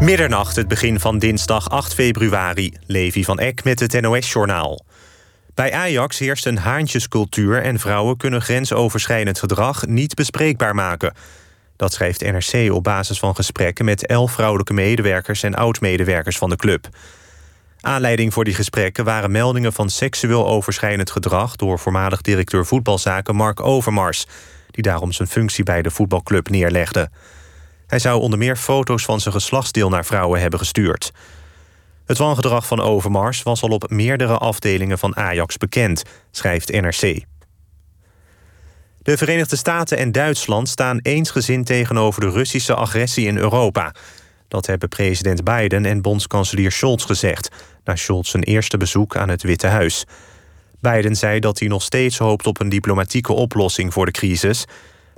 Middernacht, het begin van dinsdag 8 februari. Levi van Eck met het NOS-journaal. Bij Ajax heerst een haantjescultuur... en vrouwen kunnen grensoverschrijdend gedrag niet bespreekbaar maken. Dat schrijft NRC op basis van gesprekken... met elf vrouwelijke medewerkers en oud-medewerkers van de club. Aanleiding voor die gesprekken waren meldingen van seksueel overschrijdend gedrag... door voormalig directeur voetbalzaken Mark Overmars... die daarom zijn functie bij de voetbalclub neerlegde. Hij zou onder meer foto's van zijn geslachtsdeel naar vrouwen hebben gestuurd. Het wangedrag van Overmars was al op meerdere afdelingen van Ajax bekend, schrijft NRC. De Verenigde Staten en Duitsland staan eensgezind tegenover de Russische agressie in Europa. Dat hebben president Biden en bondskanselier Scholz gezegd, na Scholz zijn eerste bezoek aan het Witte Huis. Biden zei dat hij nog steeds hoopt op een diplomatieke oplossing voor de crisis.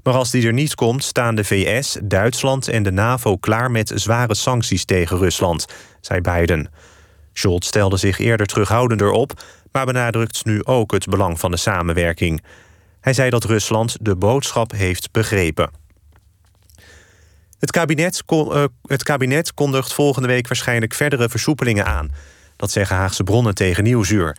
Maar als die er niet komt, staan de VS, Duitsland en de NAVO klaar met zware sancties tegen Rusland, zei Biden. Scholz stelde zich eerder terughoudender op, maar benadrukt nu ook het belang van de samenwerking. Hij zei dat Rusland de boodschap heeft begrepen. Het kabinet, uh, het kabinet kondigt volgende week waarschijnlijk verdere versoepelingen aan. Dat zeggen Haagse bronnen tegen Nieuwsuur.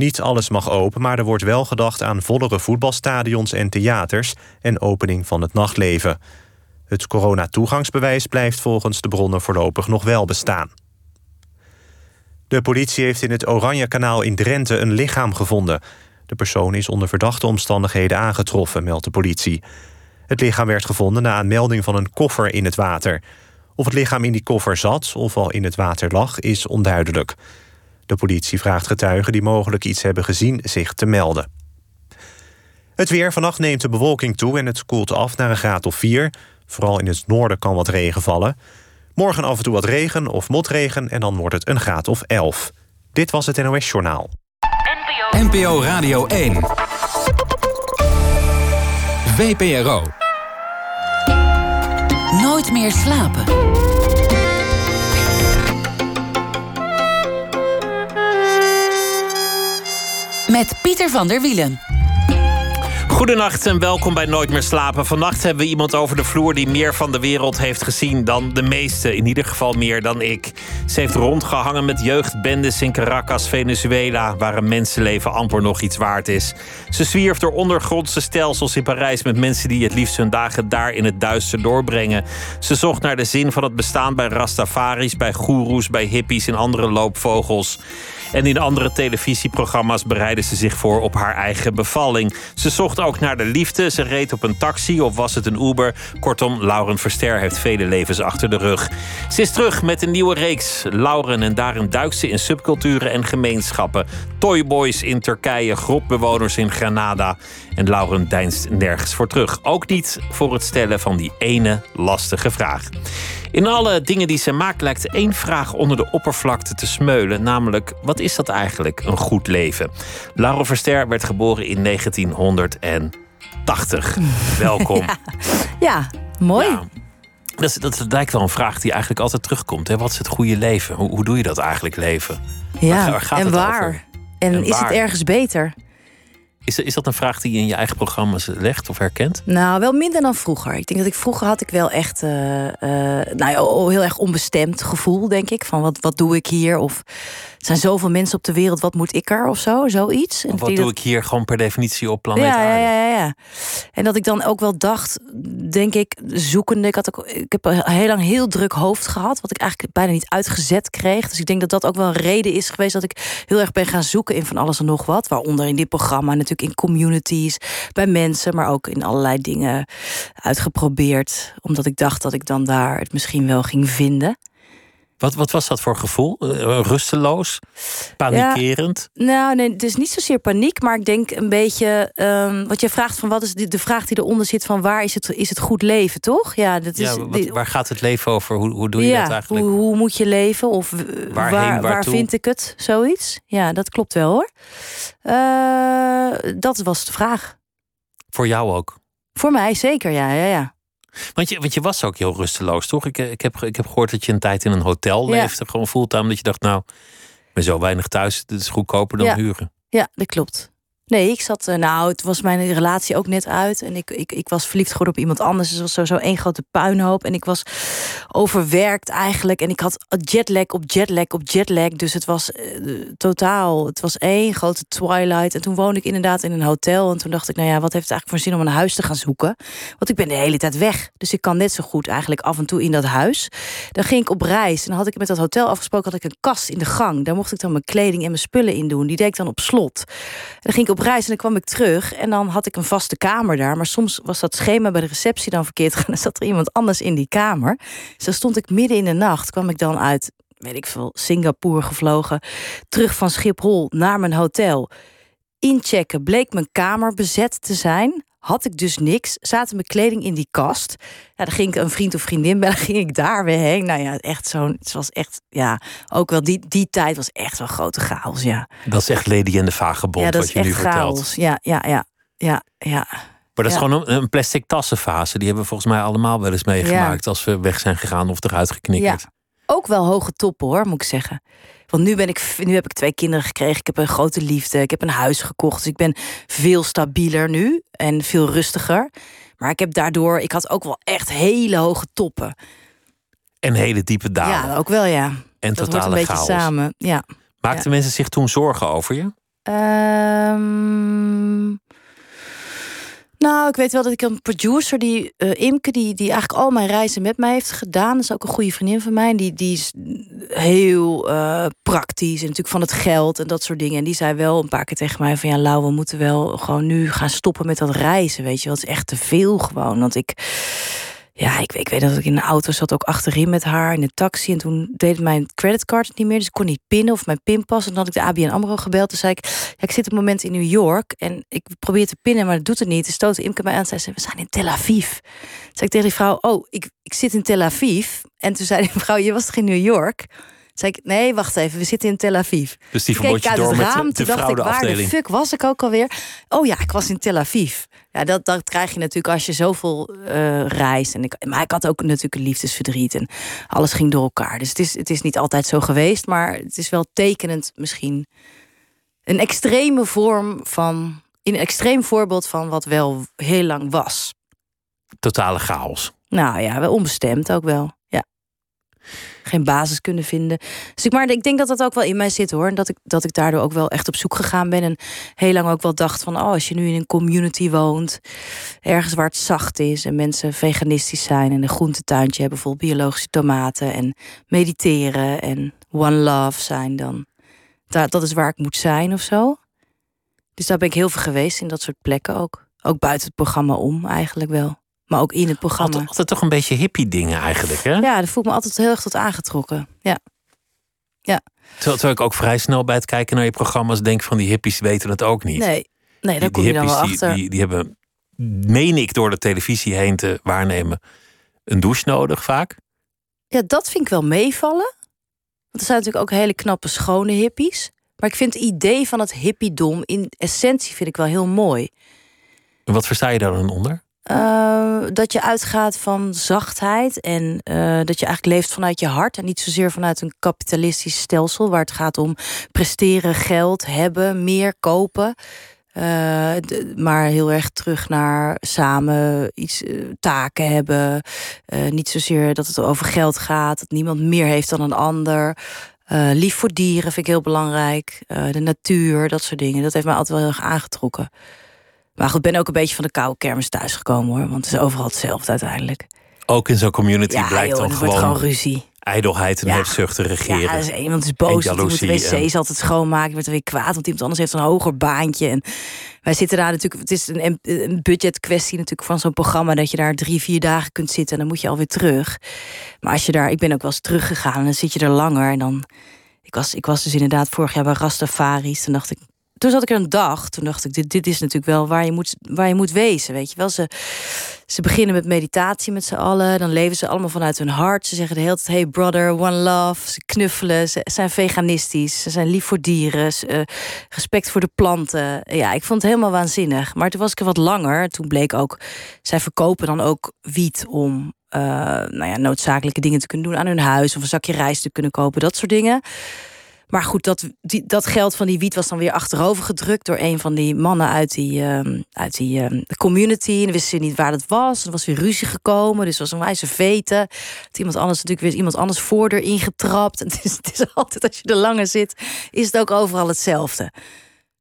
Niet alles mag open, maar er wordt wel gedacht aan vollere voetbalstadions en theaters en opening van het nachtleven. Het coronatoegangsbewijs blijft volgens de bronnen voorlopig nog wel bestaan. De politie heeft in het Oranje Kanaal in Drenthe een lichaam gevonden. De persoon is onder verdachte omstandigheden aangetroffen, meldt de politie. Het lichaam werd gevonden na een melding van een koffer in het water. Of het lichaam in die koffer zat of al in het water lag, is onduidelijk. De politie vraagt getuigen die mogelijk iets hebben gezien zich te melden. Het weer. Vannacht neemt de bewolking toe en het koelt af naar een graad of 4. Vooral in het noorden kan wat regen vallen. Morgen af en toe wat regen of motregen en dan wordt het een graad of 11. Dit was het NOS Journaal. NPO, NPO Radio 1. VPRO. Nooit meer slapen. Met Pieter van der Wielen. Goedenacht en welkom bij Nooit meer slapen. Vannacht hebben we iemand over de vloer die meer van de wereld heeft gezien dan de meeste. In ieder geval meer dan ik. Ze heeft rondgehangen met jeugdbendes in Caracas, Venezuela, waar een mensenleven amper nog iets waard is. Ze zwierf door ondergrondse stelsels in Parijs met mensen die het liefst hun dagen daar in het duister doorbrengen. Ze zocht naar de zin van het bestaan bij Rastafaris, bij goeroes, bij hippies en andere loopvogels. En in andere televisieprogramma's bereidde ze zich voor op haar eigen bevalling. Ze zocht ook naar de liefde. Ze reed op een taxi of was het een Uber. Kortom, Lauren Verster heeft vele levens achter de rug. Ze is terug met een nieuwe reeks. Lauren en daarin duikt ze in subculturen en gemeenschappen. Toyboys in Turkije, grotbewoners in Granada. En Lauren deinst nergens voor terug. Ook niet voor het stellen van die ene lastige vraag. In alle dingen die ze maakt lijkt één vraag onder de oppervlakte te smeulen. Namelijk, wat is dat eigenlijk, een goed leven? Laura Verster werd geboren in 1980. Welkom. Ja, mooi. Dat, dat, lijkt wel een vraag die eigenlijk altijd terugkomt. Hè? Wat is het goede leven? Hoe, hoe doe je dat eigenlijk leven? Ja, waar, en waar? En, en, is het ergens beter? Is, is dat een vraag die je in je eigen programma's legt of herkent? Nou, wel minder dan vroeger. Ik denk dat ik vroeger had ik wel echt uh, uh, nou ja, heel erg onbestemd gevoel, denk ik. Van wat, wat doe ik hier? Of er zijn zoveel mensen op de wereld, wat moet ik er of zo? Zoiets. En wat doe ik hier gewoon per definitie op planeet ja, ja, ja, ja, En dat ik dan ook wel dacht, denk ik, zoekende. Ik, had ook, ik heb heel lang heel druk hoofd gehad, wat ik eigenlijk bijna niet uitgezet kreeg. Dus ik denk dat dat ook wel een reden is geweest dat ik heel erg ben gaan zoeken in van alles en nog wat. Waaronder in dit programma natuurlijk in communities, bij mensen, maar ook in allerlei dingen uitgeprobeerd. Omdat ik dacht dat ik dan daar het misschien wel ging vinden. Wat, wat was dat voor gevoel? Uh, rusteloos? Panikerend? nou, nee, het is niet zozeer paniek, maar ik denk een beetje. Um, wat je vraagt van wat is de, de vraag die eronder zit: van waar is het, is het goed leven, toch? Ja, dat is, ja wat, waar gaat het leven over? Hoe, hoe doe je dat eigenlijk? Hoe, hoe moet je leven? Of waar, waar vind ik het? Zoiets? Ja, dat klopt wel hoor. Uh, dat was de vraag. Voor jou ook? Voor mij zeker, ja, ja, ja. Want je, want je was ook heel rusteloos, toch? Ik, ik, heb, ik heb gehoord dat je een tijd in een hotel leefde, gewoon fulltime. Dat je dacht, nou, ik ben zo weinig thuis, het is goedkoper dan huren. Ja, dat klopt. Nee, ik zat. eh, Nou, het was mijn relatie ook net uit. En ik, ik, ik was verliefd geworden op iemand anders. Dus het was sowieso één grote puinhoop. En ik was overwerkt eigenlijk. En ik had jetlag op jetlag op jetlag. Dus het was eh, totaal. Het was één grote twilight. En toen woonde ik inderdaad in een hotel. En toen dacht ik, nou ja, wat heeft het eigenlijk voor zin om een huis te gaan zoeken? Want ik ben de hele tijd weg. Dus ik kan net zo goed eigenlijk af en toe in dat huis. Dan ging ik op reis. En dan had ik met dat hotel afgesproken. Had ik een kast in de gang. Daar mocht ik dan mijn kleding en mijn spullen in doen. Die deed ik dan op slot. En dan ging ik op reis en dan kwam ik terug. En dan had ik een vaste kamer daar. Maar soms was dat schema bij de receptie dan verkeerd gegaan. Dan zat er iemand anders in die kamer. Dus stond ik midden in de nacht. Kwam ik dan uit, weet ik veel, Singapore gevlogen. Terug van Schiphol naar mijn hotel. Inchecken bleek mijn kamer bezet te zijn. Had ik dus niks. Zaten mijn kleding in die kast. Ja, dan ging ik een vriend of vriendin bellen. Ging ik daar weer heen. Nou ja, echt zo'n. Het was echt. Ja, ook wel die, die tijd was echt wel grote chaos. Ja, Dat is echt Lady en de Vagebond ja dat wat je nu vertelt. Ja, ja, ja. Ja, ja. Maar dat is Ja. gewoon een, plastic tassenfase. Die hebben we volgens mij allemaal wel eens meegemaakt als we weg zijn gegaan of eruit geknikkerd. Ook wel hoge toppen hoor, moet ik zeggen. Want nu, ben ik, nu heb ik twee kinderen gekregen. Ik heb een grote liefde. Ik heb een huis gekocht. Dus ik ben veel stabieler nu. En veel rustiger. Maar ik heb daardoor... Ik had ook wel echt hele hoge toppen. En hele diepe dalen. Ja, ook wel ja. en Dat totale een beetje chaos. samen. Ja. Maakten mensen zich toen zorgen over je? Ehm, nou, ik weet wel dat ik een producer, die eh, Imke, die, die eigenlijk al mijn reizen met mij heeft gedaan. Dat is ook een goede vriendin van mij. Die, die is heel eh, praktisch en natuurlijk van het geld en dat soort dingen. En die zei wel een paar keer tegen mij van ja, Lau, we moeten wel gewoon nu gaan stoppen met dat reizen. Weet je, wat is echt te veel gewoon. Want ik. Ja, ik, ik weet dat ik in de auto zat ook achterin met haar in de taxi. En toen deed mijn creditcard niet meer. Dus ik kon niet pinnen of mijn pinpas. En dan had ik de ABN AMRO gebeld. Toen zei ik, ja, ik zit op het moment in New York. En ik probeer te pinnen, maar dat doet het niet. Dus stootte Imke mij aan en zei ze, we zijn in Tel Aviv. Toen zei ik tegen die vrouw, oh, ik, ik zit in Tel Aviv. En toen zei die vrouw, je was toch in New York? Zei ik, nee, wacht even, we zitten in Tel Aviv. Dus die verbond je door het met raam, de, dacht ik, waar de fuck was ik ook alweer? Oh ja, ik was in Tel Aviv. Ja, dat, dat krijg je natuurlijk als je zoveel eh, reist. En ik, maar ik had ook natuurlijk een liefdesverdriet en alles ging door elkaar. Dus het is, het is niet altijd zo geweest, maar het is wel tekenend misschien. Een extreme vorm van, een extreem voorbeeld van wat wel heel lang was. Totale chaos. Nou ja, wel onbestemd ook wel. Geen basis kunnen vinden. Dus ik, maar ik denk dat dat ook wel in mij zit hoor. En dat ik, dat ik daardoor ook wel echt op zoek gegaan ben. En heel lang ook wel dacht van, oh, als je nu in een community woont, ergens waar het zacht is en mensen veganistisch zijn en een groentetuintje hebben vol biologische tomaten en mediteren en one love zijn, dan daar, dat is waar ik moet zijn of zo. Dus daar ben ik heel veel geweest in dat soort plekken ook. Ook buiten het programma om eigenlijk wel. Maar ook in het programma. Altijd, altijd toch een beetje hippie dingen eigenlijk, hè? Ja, dat voelt me altijd heel erg tot aangetrokken. Ja. Terwijl, terwijl ik ook vrij snel bij het kijken naar je programma's denk van die hippies weten het ook niet. Nee, nee daar die, kom je dan wel achter. Die, die, die hebben, meen ik, door de televisie heen te waarnemen, een douche nodig vaak. Ja, dat vind ik wel meevallen. Want er zijn natuurlijk ook hele knappe, schone hippies. Maar ik vind het idee van het hippiedom in essentie vind ik wel heel mooi. En wat versta je daar dan onder? Eh, dat je uitgaat van zachtheid en eh, dat je eigenlijk leeft vanuit je hart en niet zozeer vanuit een kapitalistisch stelsel waar het gaat om presteren, geld hebben, meer kopen. Eh, maar heel erg terug naar samen iets taken hebben. Niet zozeer dat het over geld gaat, dat niemand meer heeft dan een ander. Lief voor dieren vind ik heel belangrijk. De natuur, dat soort dingen. Dat heeft mij altijd wel heel erg aangetrokken. Maar goed, ik ben ook een beetje van de koude kermis thuisgekomen hoor. Want het is overal hetzelfde uiteindelijk. Ook in zo'n community ja, blijkt joh, dan gewoon, gewoon ruzie. ijdelheid en Ja. hebzucht te regeren. Ja, dus iemand is boos, En die moet de jaloezie wc's altijd schoonmaken. Je wordt er weer kwaad, want iemand anders heeft een hoger baantje. En wij zitten daar natuurlijk... Het is een, een budgetkwestie natuurlijk van zo'n programma... dat je daar drie, vier dagen kunt zitten en dan moet je alweer terug. Maar als je daar... Ik ben ook wel eens teruggegaan en dan zit je er langer. En dan... Ik was, ik was dus inderdaad vorig jaar bij Rastafari's. Toen dacht ik... Toen zat ik er een dag. Toen dacht ik, dit, dit is natuurlijk wel waar je, moet, waar je moet wezen. Weet je wel, ze, ze beginnen met meditatie met z'n allen. Dan leven ze allemaal vanuit hun hart. Ze zeggen de hele tijd, hey brother, one love. Ze knuffelen, ze zijn veganistisch. Ze zijn lief voor dieren. Ze, eh, respect voor de planten. Ja, ik vond het helemaal waanzinnig. Maar toen was ik er wat langer. Toen bleek ook, zij verkopen dan ook wiet om... eh, nou ja, noodzakelijke dingen te kunnen doen aan hun huis... of een zakje rijst te kunnen kopen, dat soort dingen. Maar goed, dat, die, dat geld van die wiet was dan weer achterover gedrukt door een van die mannen uit die, ehm, uit die ehm, community. En dan wisten ze niet waar dat was. Er was weer ruzie gekomen, dus was een wijze veten. Het iemand anders natuurlijk weer iemand anders voor erin getrapt. Het is, het is altijd als je er langer zit, is het ook overal hetzelfde.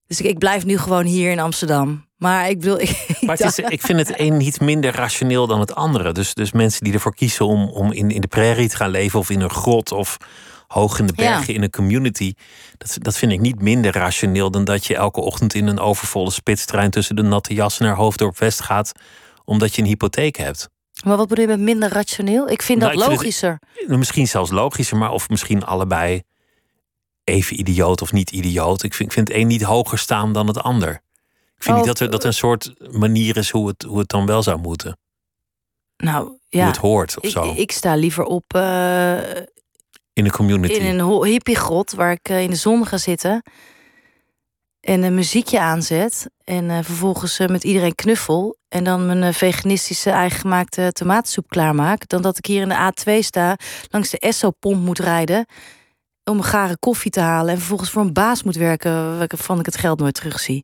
Dus ik, ik blijf nu gewoon hier in Amsterdam. Maar ik bedoel, ik, Maar het is, ik vind het een niet minder rationeel dan het andere. Dus, dus mensen die ervoor kiezen om, om in, in de prairie te gaan leven of in een grot of hoog in de bergen in een community. Dat, dat vind ik niet minder rationeel dan dat je elke ochtend in een overvolle spitstrein tussen de natte jassen naar Hoofddorp West gaat, omdat je een hypotheek hebt. Maar wat bedoel je met minder rationeel? Ik vind Nou, dat ik vind logischer. Misschien zelfs logischer, maar of misschien allebei even idioot of niet idioot. Ik vind, ik vind het een niet hoger staan dan het ander. Ik vind Oh, niet dat er dat een soort manier is hoe het, hoe het dan wel zou moeten. Nou Hoe ja, het hoort of ik, zo. ik sta liever op eh, in een community. in een hippiegrot waar ik eh, in de zon ga zitten. En een muziekje aanzet. En eh, vervolgens eh, met iedereen knuffel. En dan mijn veganistische eigen gemaakte tomatensoep klaarmaak. Dan dat ik hier in de A2 sta, langs de Esso-pomp moet rijden. Om een gare koffie te halen. En vervolgens voor een baas moet werken waarvan ik het geld nooit terugzie.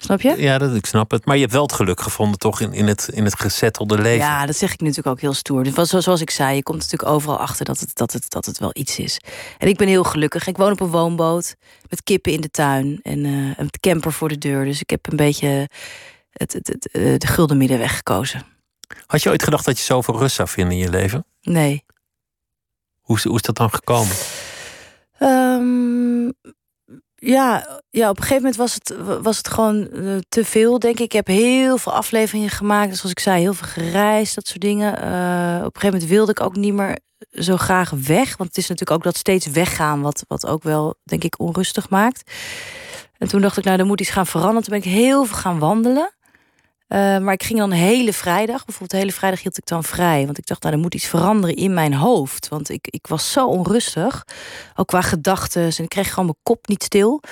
Snap je? Ja, dat, ik snap het. Maar je hebt wel het geluk gevonden, toch, in, in, het, in het gezettelde leven. Ja, dat zeg ik natuurlijk ook heel stoer. Dus zoals ik zei, je komt natuurlijk overal achter dat het, dat, het, dat het wel iets is. En ik ben heel gelukkig. Ik woon op een woonboot met kippen in de tuin en eh, een camper voor de deur. Dus ik heb een beetje het, het, het, eh, de gulden middenweg gekozen. Had je ooit gedacht dat je zoveel rust zou vinden in je leven? Nee. Hoe is, hoe is dat dan gekomen? Ehm, ja, ja, op een gegeven moment was het, was het gewoon eh, te veel, denk ik. Ik heb heel veel afleveringen gemaakt. Dus zoals ik zei, heel veel gereisd, dat soort dingen. Eh, op een gegeven moment wilde ik ook niet meer zo graag weg. Want het is natuurlijk ook dat steeds weggaan... wat, wat ook wel, denk ik, onrustig maakt. En toen dacht ik, nou, er moet iets gaan veranderen. Toen ben ik heel veel gaan wandelen. Eh, maar ik ging dan hele vrijdag, bijvoorbeeld hele vrijdag hield ik dan vrij. Want ik dacht, nou, er moet iets veranderen in mijn hoofd. Want ik, ik was zo onrustig, ook qua gedachten. En ik kreeg gewoon mijn kop niet stil.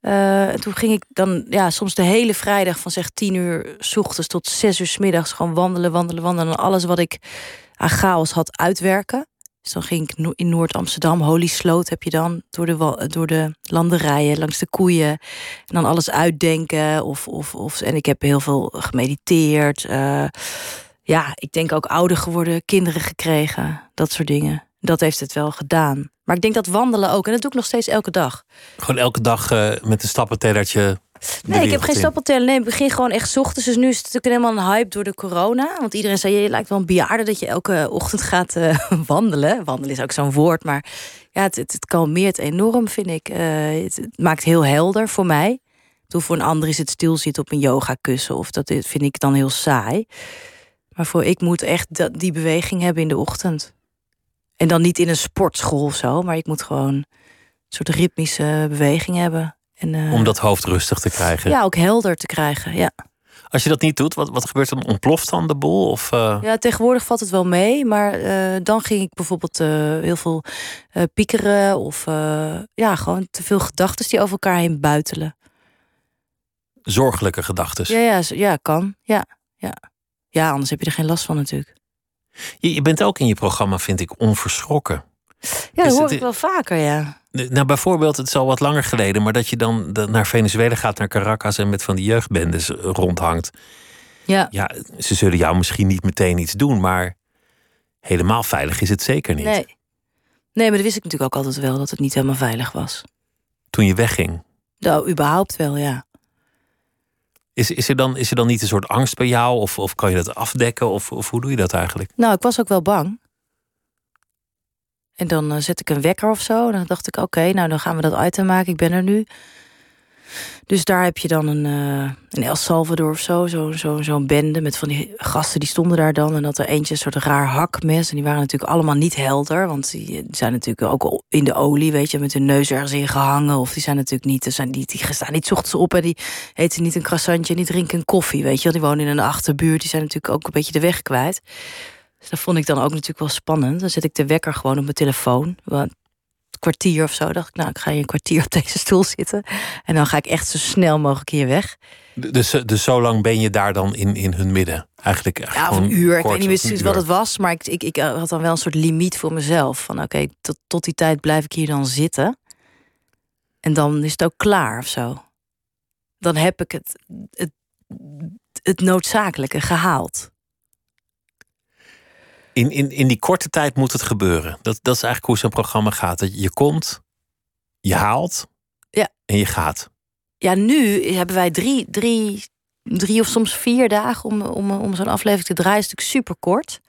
Eh, en toen ging ik dan ja, soms de hele vrijdag van zeg tien uur s ochtends tot zes uur s middags gewoon wandelen, wandelen, wandelen. En alles wat ik aan chaos had uitwerken. Dan ging ik in Noord-Amsterdam, Holy Sloot heb je dan, door de, door de landerijen, langs de koeien. En dan alles uitdenken. Of, of, of, en ik heb heel veel gemediteerd. eh, ja, ik denk ook ouder geworden, kinderen gekregen, dat soort dingen. Dat heeft het wel gedaan. Maar ik denk dat wandelen ook, en dat doe ik nog steeds elke dag. Gewoon elke dag eh, met een stappentellertje. Nee, ik heb geen in. stapeltellen. Nee, ik begin gewoon echt 's ochtends. Dus nu is het natuurlijk helemaal een hype door de corona. Want iedereen zei, je lijkt wel een bejaarde dat je elke ochtend gaat eh, wandelen. Wandelen is ook zo'n woord, maar ja, het, het, het kalmeert enorm, vind ik. Eh, het, het maakt heel helder voor mij. Toen voor een ander is het stilzitten op een yogakussen. Of dat vind ik dan heel saai. Maar voor ik moet echt dat, die beweging hebben in de ochtend. En dan niet in een sportschool of zo. Maar ik moet gewoon een soort ritmische beweging hebben. En, eh, Om dat hoofd rustig te krijgen. ja, ook helder te krijgen. Ja. Als je dat niet doet, wat, wat gebeurt dan? Ontploft dan de boel? Of, eh, ja, tegenwoordig valt het wel mee. Maar eh, dan ging ik bijvoorbeeld heel veel piekeren. Of ja, gewoon te veel gedachten die over elkaar heen buitelen. zorgelijke gedachten? Ja, ja, ja, kan. Ja, ja. ja, anders heb je er geen last van natuurlijk. Je, je bent ook in je programma, vind ik, onverschrokken. Ja, Is dat hoor het- ik wel vaker, ja. Nou, bijvoorbeeld, het is al wat langer geleden, maar dat je dan naar Venezuela gaat, naar Caracas en met van die jeugdbendes eh, rondhangt. Ja, Ja, ze zullen jou misschien niet meteen iets doen, maar helemaal veilig is het zeker niet. nee. Nee, maar dat wist ik natuurlijk ook altijd wel, dat het niet helemaal veilig was. Toen je wegging. Nou, überhaupt wel, ja. Is, is, er dan, is er dan niet een soort angst bij jou? Of, of kan je dat afdekken? Of, of hoe doe je dat eigenlijk? Nou, ik was ook wel bang. En dan eh, zet ik een wekker of zo. En dan dacht ik, oké, nou dan gaan we dat item maken. Ik ben er nu. Dus daar heb je dan een, eh een El Salvador of zo. Zo'n zo, zo'n bende met van die gasten die stonden daar dan. En dat er eentje een soort raar hakmes. En die waren natuurlijk allemaal niet helder. Want die zijn natuurlijk ook in de olie, weet je, met hun neus ergens in gehangen. Of die zijn natuurlijk niet, die, zijn niet, die staan niet ochtends op en die eten niet een croissantje en die drinken koffie, weet je. Die wonen in een achterbuurt. Die zijn natuurlijk ook een beetje de weg kwijt. Dus dat vond ik dan ook natuurlijk wel spannend. Dan zet ik de wekker gewoon op mijn telefoon. Want het kwartier of zo. Dacht ik, nou, ik ga hier een kwartier op deze stoel zitten. En dan ga ik echt zo snel mogelijk hier weg. Dus, dus zo lang ben je daar dan in, in hun midden? Eigenlijk ja, of een uur. Ik weet niet precies wat het was. Maar ik, ik, ik had dan wel een soort limiet voor mezelf. Van oké, tot, tot die tijd blijf ik hier dan zitten. En dan is het ook klaar of zo. Dan heb ik het, het, het noodzakelijke gehaald. In, in, in die korte tijd moet het gebeuren. Dat, dat is eigenlijk hoe zo'n programma gaat. Dat je komt, je haalt ja. en je gaat. Ja, nu hebben wij drie, drie, drie of soms vier dagen om, om, om zo'n aflevering te draaien. is natuurlijk super kort.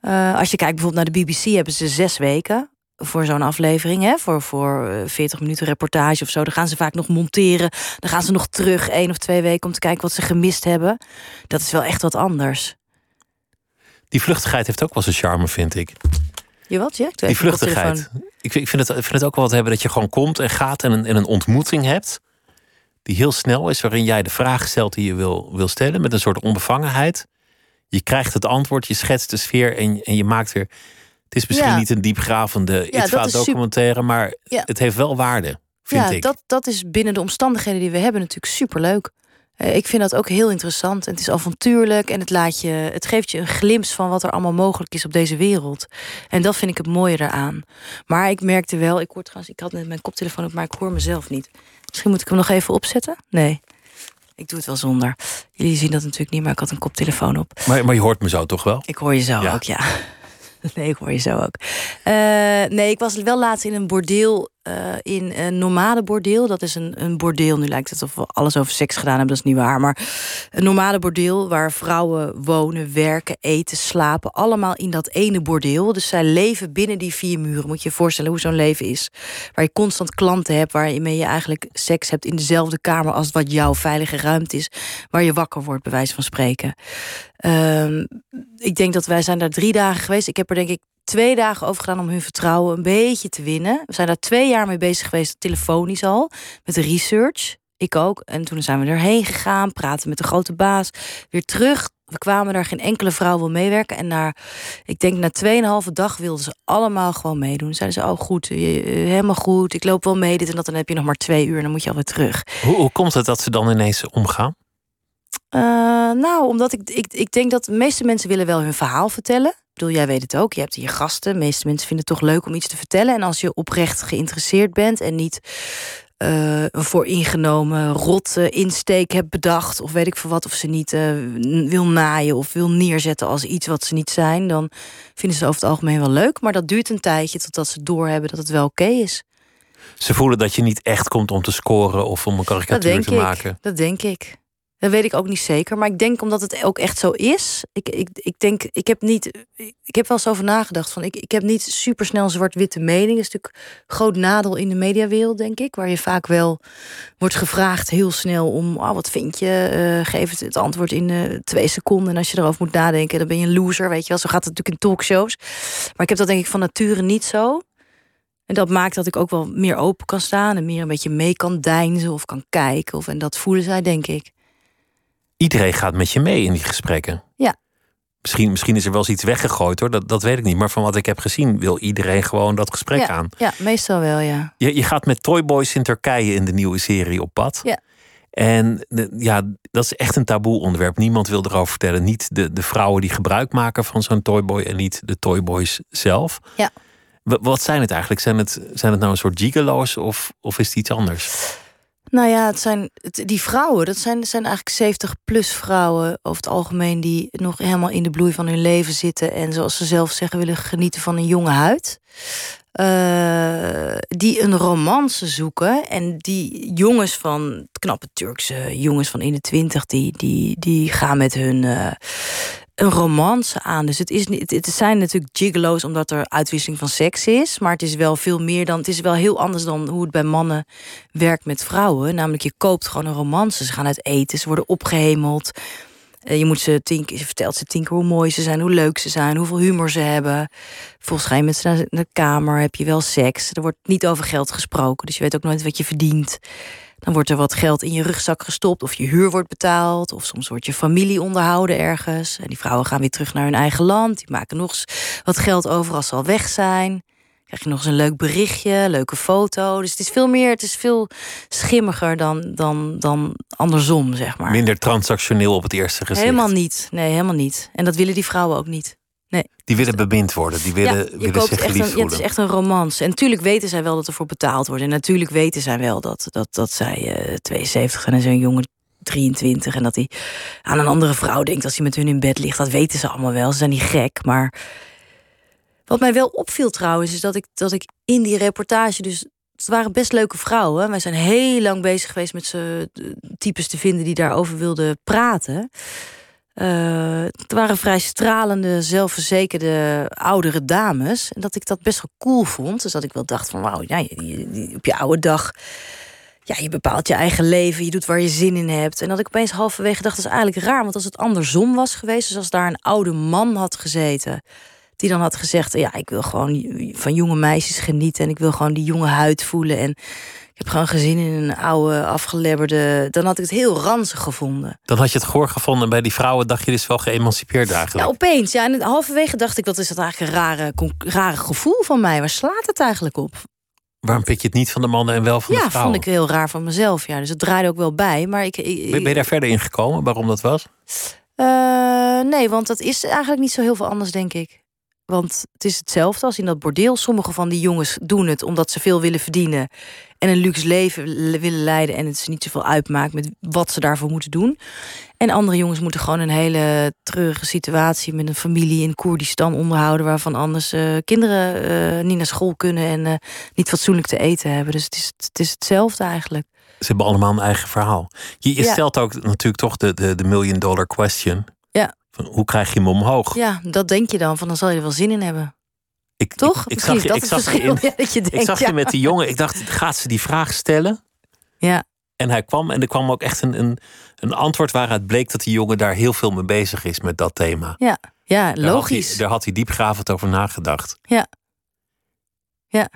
Uh, als je kijkt bijvoorbeeld naar de BBC, hebben ze zes weken voor zo'n aflevering. Hè? Voor, voor 40 eh, minuten reportage of zo. Dan gaan ze vaak nog monteren. Dan gaan ze nog terug één of twee weken om te kijken wat ze gemist hebben. Dat is wel echt wat anders. Die vluchtigheid heeft ook wel zijn charme, vind ik. Je wat? Ja, die vluchtigheid. Ik vind, ik, vind het, ik vind het ook wel wat hebben dat je gewoon komt en gaat en een, en een ontmoeting hebt. Die heel snel is, waarin jij de vraag stelt die je wil, wil stellen. Met een soort onbevangenheid. Je krijgt het antwoord, je schetst de sfeer en, en je maakt er. Het is misschien niet een diepgravende ja, documentaire, maar het heeft wel waarde. Vind ja, ik. Dat, dat is binnen de omstandigheden die we hebben natuurlijk superleuk. Uh, ik vind dat ook heel interessant. En het is avontuurlijk en het, laat je, het geeft je een glimp van wat er allemaal mogelijk is op deze wereld. En dat vind ik het mooie eraan. Maar ik merkte wel, ik, hoor trouwens, ik had net mijn koptelefoon op, maar ik hoor mezelf niet. Misschien moet ik hem nog even opzetten? Nee. Ik doe het wel zonder. Jullie zien dat natuurlijk niet, maar ik had een koptelefoon op. Maar, maar je hoort me zo toch wel? Ik hoor je zo ook, ja. Nee, ik hoor je zo ook. Uh, nee, ik was wel laatst in een bordeel uh, in een normale bordeel. Dat is een, een bordeel. Nu lijkt het of we alles over seks gedaan hebben. Dat is niet waar. Maar een normale bordeel waar vrouwen wonen, werken, eten, slapen. Allemaal in dat ene bordeel. Dus zij leven binnen die vier muren. Moet je je voorstellen hoe zo'n leven is. Waar je constant klanten hebt. Waarmee je eigenlijk seks hebt in dezelfde kamer als wat jouw veilige ruimte is. Waar je wakker wordt, bij wijze van spreken. Uh, ik denk dat wij zijn daar drie dagen geweest. Ik heb er denk ik twee dagen over gedaan om hun vertrouwen een beetje te winnen. We zijn daar twee jaar mee bezig geweest, telefonisch al, met research. Ik ook. En toen zijn we erheen gegaan, praten met de grote baas. Weer terug. We kwamen daar, geen enkele vrouw wil meewerken. En na, ik denk na tweeënhalve dag wilden ze allemaal gewoon meedoen. Zeiden ze, oh goed, helemaal goed. Ik loop wel mee, dit en dat. Dan heb je nog maar twee uur en dan moet je alweer terug. Hoe, hoe komt het dat ze dan ineens omgaan? Uh, nou, omdat ik, ik, ik denk dat de meeste mensen willen wel hun verhaal vertellen bedoel, jij weet het ook. Je hebt hier gasten. De meeste mensen vinden het toch leuk om iets te vertellen. En als je oprecht geïnteresseerd bent en niet uh, een vooringenomen rotte insteek hebt bedacht, of weet ik veel wat, of ze niet uh, wil naaien of wil neerzetten als iets wat ze niet zijn, dan vinden ze over het algemeen wel leuk. Maar dat duurt een tijdje totdat ze doorhebben dat het wel oké is. Ze voelen dat je niet echt komt om te scoren of om een karikatuur te ik. maken. Dat denk ik. Dat weet ik ook niet zeker. Maar ik denk omdat het ook echt zo is. Ik, ik, ik denk, ik heb niet. Ik heb wel eens over nagedacht. Van ik, ik heb niet super snel zwart-witte mening. Dat is natuurlijk groot nadeel in de mediawereld, denk ik. Waar je vaak wel wordt gevraagd heel snel om. Oh, wat vind je? Uh, geef het, het antwoord in uh, twee seconden. En als je erover moet nadenken, dan ben je een loser. Weet je wel. Zo gaat het natuurlijk in talkshows. Maar ik heb dat denk ik van nature niet zo. En dat maakt dat ik ook wel meer open kan staan en meer een beetje mee kan deinzen of kan kijken. Of, en dat voelen zij, denk ik iedereen gaat met je mee in die gesprekken. Ja. Misschien, misschien is er wel eens iets weggegooid hoor, dat, dat weet ik niet. Maar van wat ik heb gezien wil iedereen gewoon dat gesprek aan. Ja, meestal wel, ja. Je, je gaat met Toyboys in Turkije in de nieuwe serie op pad. Ja. En ja, dat is echt een taboe onderwerp. Niemand wil erover vertellen. Niet de, de vrouwen die gebruik maken van zo'n Toyboy en niet de Toyboys zelf. Ja. Wat zijn het eigenlijk? Zijn het, zijn het nou een soort gigolo's of, of is het iets anders? Nou ja, het zijn, die vrouwen, dat zijn, zijn eigenlijk 70 plus vrouwen over het algemeen die nog helemaal in de bloei van hun leven zitten en zoals ze zelf zeggen willen genieten van een jonge huid. Uh, die een romance zoeken. En die jongens van knappe Turkse jongens van in de twintig, die, die, die gaan met hun uh, een romance aan. Dus het, is, het, het zijn natuurlijk gigolo's omdat er uitwisseling van seks is. Maar het is wel veel meer dan. Het is wel heel anders dan hoe het bij mannen werkt met vrouwen. Namelijk, je koopt gewoon een romance. Ze gaan uit eten, ze worden opgehemeld. Eh, je, moet ze tien, je vertelt ze tien keer hoe mooi ze zijn, hoe leuk ze zijn, hoeveel humor ze hebben. Volgens je met ze naar de kamer, heb je wel seks. Er wordt niet over geld gesproken, dus je weet ook nooit wat je verdient. Dan wordt er wat geld in je rugzak gestopt, of je huur wordt betaald, of soms wordt je familie onderhouden ergens. En die vrouwen gaan weer terug naar hun eigen land. Die maken nog wat geld over als ze al weg zijn. krijg je nog eens een leuk berichtje, leuke foto. Dus het is veel meer, het is veel schimmiger dan, dan, dan andersom, zeg maar. Minder transactioneel op het eerste gezicht. Helemaal niet. Nee, helemaal niet. En dat willen die vrouwen ook niet. Nee. Die willen bemind worden, die willen, willen zich geliefd een, ja, het is echt een romance. En natuurlijk weten zij wel dat er voor betaald wordt. En natuurlijk weten zij wel dat, dat, dat zij eh 72 zijn en zo'n jongen 23. En dat hij aan een andere vrouw denkt als hij met hun in bed ligt. Dat weten ze allemaal wel. Ze zijn niet gek. Maar wat mij wel opviel trouwens, is dat ik, dat ik in die reportage dus. Het waren best leuke vrouwen. Wij zijn heel lang bezig geweest met ze types te vinden die daarover wilden praten. Eh, het waren vrij stralende, zelfverzekerde oudere dames. En dat ik dat best wel cool vond. Dus dat ik wel dacht van wauw, ja, op je oude dag... Ja, je bepaalt je eigen leven, je doet waar je zin in hebt. En dat ik opeens halverwege dacht, dat is eigenlijk raar. Want als het andersom was geweest... dus als daar een oude man had gezeten... die dan had gezegd, ja, ik wil gewoon van jonge meisjes genieten... en ik wil gewoon die jonge huid voelen... en ik heb gewoon gezin in een oude, afgelebberde... dan had ik het heel ranzig gevonden. Dan had je het goor gevonden en bij die vrouwen dacht je dus wel geëmancipeerd eigenlijk. Ja, opeens. Ja, en halverwege dacht ik, wat is dat eigenlijk een rare, rare gevoel van mij? Waar slaat het eigenlijk op? Waarom pik je het niet van de mannen en wel van ja, de vrouwen? vond ik heel raar van mezelf. Ja, dus het draaide ook wel bij. Maar ik, ik, Ben ben je daar verder in gekomen waarom dat was? Eh, nee, want dat is eigenlijk niet zo heel veel anders, denk ik. Want het is hetzelfde als in dat bordeel. Sommige van die jongens doen het omdat ze veel willen verdienen. En een luxe leven le- willen leiden. En het is niet zoveel uitmaakt met wat ze daarvoor moeten doen. En andere jongens moeten gewoon een hele treurige situatie met een familie in Koerdistan onderhouden. Waarvan anders eh, kinderen eh, niet naar school kunnen en eh, niet fatsoenlijk te eten hebben. Dus het is, het is hetzelfde eigenlijk. Ze hebben allemaal een eigen verhaal. Je, je Ja. stelt ook natuurlijk toch de, de, de million dollar question. Ja. Van hoe krijg je hem omhoog? Ja, dat denk je dan. Van dan zal je er wel zin in hebben. ik, Toch? Ik, zag je, dat ik zag je verschil. in- Ja, dat je ik zag ja. je met die jongen. Ik dacht, gaat ze die vraag stellen? Ja. En hij kwam en er kwam ook echt een, een, een antwoord waaruit bleek dat die jongen daar heel veel mee bezig is met dat thema. Ja, ja Daar had logisch. daar had hij diepgravend over nagedacht. Ja. Ja.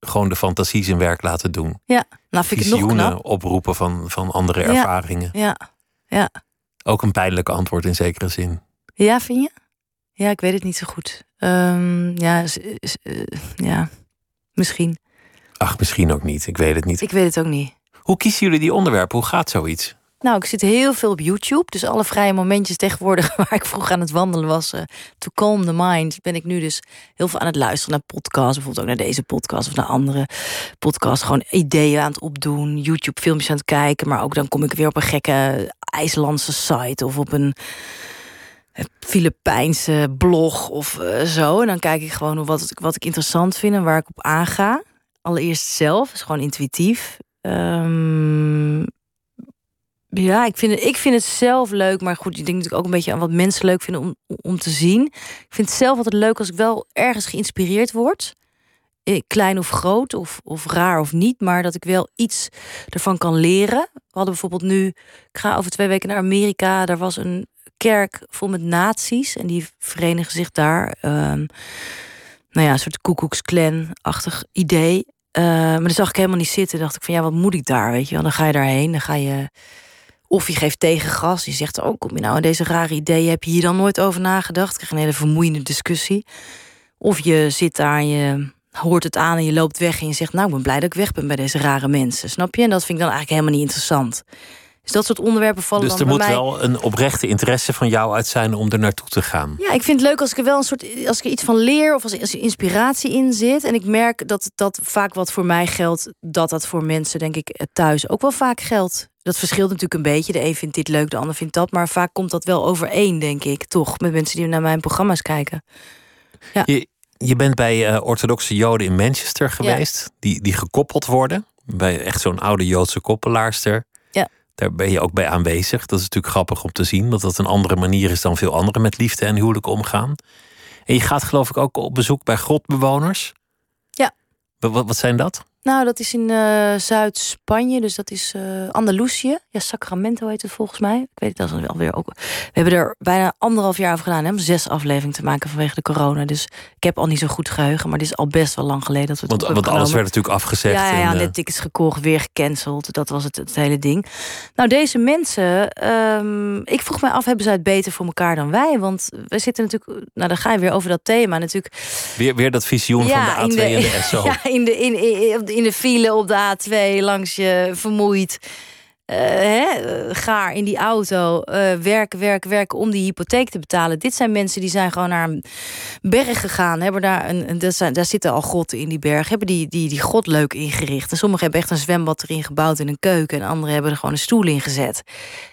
Gewoon de fantasie zijn werk laten doen. Ja, nou vind ik het nog knap. oproepen van, van andere Ja. ervaringen. Ja. Ja. Ook een pijnlijk antwoord in zekere zin. ja, vind je? Ja, ik weet het niet zo goed. Ehm, ja, eh, ja, misschien. Ach, misschien ook niet. Ik weet het niet. Ik weet het ook niet. Hoe kiezen jullie die onderwerpen? Hoe gaat zoiets? Nou, ik zit heel veel op YouTube. Dus alle vrije momentjes tegenwoordig waar ik vroeg aan het wandelen was. eh to calm the mind. Ben ik nu dus heel veel aan het luisteren naar podcasts. Bijvoorbeeld ook naar deze podcast of naar andere podcasts. Gewoon ideeën aan het opdoen. YouTube filmpjes aan het kijken. Maar ook dan kom ik weer op een gekke IJslandse site. Of op een eh, Filipijnse blog of eh, zo. En dan kijk ik gewoon wat, wat ik interessant vind en waar ik op aanga. Allereerst zelf, is gewoon intuïtief. Ehm, ja, ik vind, het, ik vind het zelf leuk. Maar goed, ik denk natuurlijk ook een beetje aan wat mensen leuk vinden om, om te zien. Ik vind het zelf altijd leuk als ik wel ergens geïnspireerd word. Eh, Klein of groot, of, of raar of niet. Maar dat ik wel iets ervan kan leren. We hadden bijvoorbeeld nu... Ik ga over twee weken naar Amerika. Daar was een kerk vol met nazi's. En die verenigen zich daar. ehm, nou ja, een soort koekoeksklan-achtig idee. Eh, maar dan zag ik helemaal niet zitten. dacht ik van, ja, wat moet ik daar, weet je wel? Dan ga je daarheen, dan ga je... Of je geeft tegengas. Je zegt, oh, kom je nou aan deze rare ideeën? Heb je hier dan nooit over nagedacht? Krijg je een hele vermoeiende discussie. Of je zit daar en je hoort het aan en je loopt weg... en je zegt, nou, ik ben blij dat ik weg ben bij deze rare mensen. Snap je? En dat vind ik dan eigenlijk helemaal niet interessant. Dus dat soort onderwerpen vallen Dus er dan moet bij mij... wel een oprechte interesse van jou uit zijn om er naartoe te gaan. Ja, ik vind het leuk als ik er wel een soort als ik er iets van leer of als, als er inspiratie in zit. En ik merk dat dat vaak wat voor mij geldt, dat dat voor mensen, denk ik, thuis ook wel vaak geldt. Dat verschilt natuurlijk een beetje. De een vindt dit leuk, de ander vindt dat. Maar vaak komt dat wel overeen, denk ik, toch? Met mensen die naar mijn programma's kijken. Je, je bent bij eh, orthodoxe Joden in Manchester geweest, die, die gekoppeld worden. Bij echt zo'n oude Joodse koppelaarster. Ja. Daar ben je ook bij aanwezig. Dat is natuurlijk grappig om te zien, dat dat een andere manier is dan veel anderen met liefde en huwelijk omgaan. En je gaat geloof ik ook op bezoek bij grotbewoners. Ja. Wat, wat- wat zijn dat? Nou, dat is in uh, Zuid-Spanje, dus dat is uh, Andalusië. Ja, Sacramento heet het volgens mij. Ik weet het, dat is alweer ook. We hebben er bijna anderhalf jaar over gedaan hè, om zes afleveringen te maken vanwege de corona. Dus ik heb al niet zo goed geheugen, maar dit is al best wel lang geleden dat we het Want, want alles werd natuurlijk afgezegd. Ja, ja, ja en, net tickets gekocht, weer gecanceld. Dat was het, het hele ding. Nou, deze mensen, um, ik vroeg mij af, hebben zij het beter voor elkaar dan wij? Want we zitten natuurlijk, nou dan ga je weer over dat thema natuurlijk. Weer, weer dat visioen ja, van de A2 de, en de SO. Ja, in de, in, in, in de file op de A2 langs je vermoeid. Uh, hè, gaar in die auto, werken, werken, werken om die hypotheek te betalen. Dit zijn mensen die zijn gewoon naar een berg gegaan. Hebben daar, een, daar, zijn, daar zitten al grotten in die berg. Hebben die, die, die grot leuk ingericht. En sommigen hebben echt een zwembad erin gebouwd in een keuken. En anderen hebben er gewoon een stoel in gezet.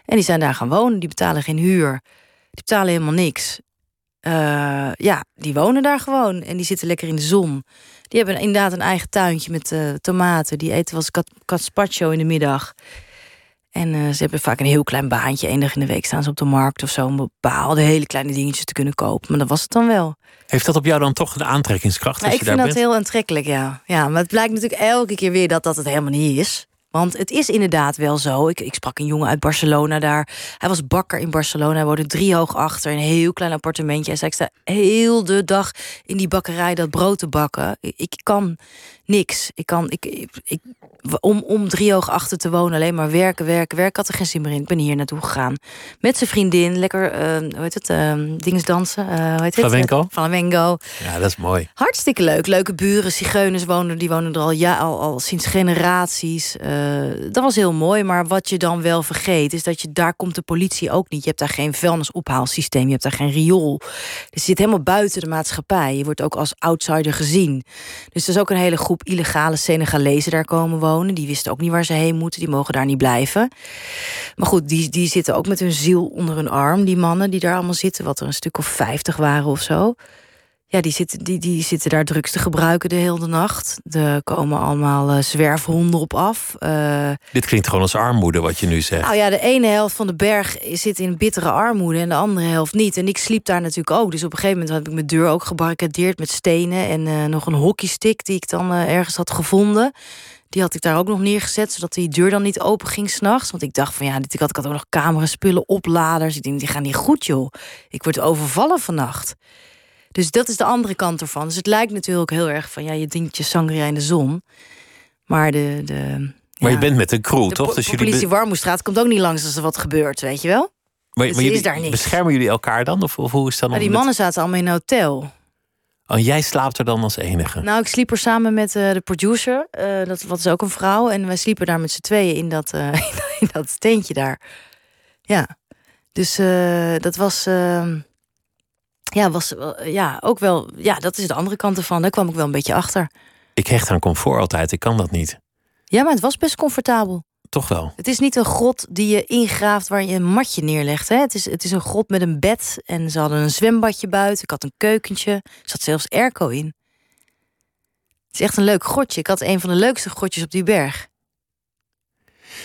En die zijn daar gaan wonen. Die betalen geen huur. Die betalen helemaal niks. Uh, ja, die wonen daar gewoon. En die zitten lekker in de zon. Die hebben inderdaad een eigen tuintje met uh, tomaten. Die eten wel eens in de middag. En uh, ze hebben vaak een heel klein baantje. Eén dag in de week staan ze op de markt of zo... om bepaalde hele kleine dingetjes te kunnen kopen. Maar dat was het dan wel. Heeft dat op jou dan toch een aantrekkingskracht? Nou, als ik je vind daar dat heel aantrekkelijk, ja. ja. Maar het blijkt natuurlijk elke keer weer dat dat het helemaal niet is. Want het is inderdaad wel zo. Ik, ik sprak een jongen uit Barcelona daar. Hij was bakker in Barcelona. Hij woonde drie hoog achter. Een heel klein appartementje. Hij zei, ik sta heel de dag in die bakkerij dat brood te bakken. Ik, ik kan niks. Ik kan, ik, ik, om, om driehoog achter te wonen, alleen maar werken, werken, werken. Ik had er geen zin meer in. Ik ben hier naartoe gegaan. Met zijn vriendin, lekker, uh, hoe heet het, uh, dingesdansen. Uh, hoe heet het? Flamenco. Flamenco. Ja, dat is mooi. Hartstikke leuk. Leuke buren, zigeuners wonen, die wonen er al, ja, al, al sinds generaties. dat was heel mooi, maar wat je dan wel vergeet... is dat je daar komt de politie ook niet. Je hebt daar geen vuilnisophaalsysteem, je hebt daar geen riool. Dus je zit helemaal buiten de maatschappij. Je wordt ook als outsider gezien. Dus er is ook een hele groep illegale Senegalezen daar komen wonen. Die wisten ook niet waar ze heen moeten. Die mogen daar niet blijven. Maar goed, die, die zitten ook met hun ziel onder hun arm. Die mannen die daar allemaal zitten. Wat er een stuk of vijftig waren of zo. Ja, die zitten, die, die zitten daar drugs te gebruiken de hele nacht. Er komen allemaal uh, zwerfhonden op af. Uh, Dit klinkt gewoon als armoede, wat je nu zegt. Nou ja, de ene helft van de berg zit in bittere armoede... en de andere helft niet. En ik sliep daar natuurlijk ook. Dus op een gegeven moment had ik mijn deur ook gebarricadeerd met stenen... en uh, nog een hockeystick die ik dan ergens had gevonden. Die had ik daar ook nog neergezet, zodat die deur dan niet open ging s'nachts. Want ik dacht van ja, dit, ik, had, ik had ook nog cameraspullen, opladers. Ik denk, die gaan niet goed joh. Ik word overvallen vannacht. Dus dat is de andere kant ervan. Dus het lijkt natuurlijk heel erg van ja, je dient je sangria in de zon. Maar de. de maar je bent met een crew, toch? Dus de politie Warmoestraat komt ook niet langs als er wat gebeurt, weet je wel? Maar, dus maar jullie, is daar niks. beschermen jullie elkaar dan? Of, of hoe is dat? Nou, die mannen zaten allemaal in een hotel. Oh, jij slaapt er dan als enige? Nou, ik sliep er samen met uh, de producer. Uh, dat wat is ook een vrouw. En wij sliepen daar met z'n tweeën in dat, uh, in dat tentje daar. Ja. Dus dat was ehm, ja, was ja, ook wel. Ja, dat is de andere kant ervan. Daar kwam ik wel een beetje achter. Ik hecht aan comfort altijd. Ik kan dat niet. Ja, maar het was best comfortabel. Toch wel. Het is niet een grot die je ingraaft waar je een matje neerlegt. Hè? Het, is, het is een grot met een bed. En ze hadden een zwembadje buiten. Ik had een keukentje. Er zat zelfs airco in. Het is echt een leuk grotje. Ik had een van de leukste grotjes op die berg.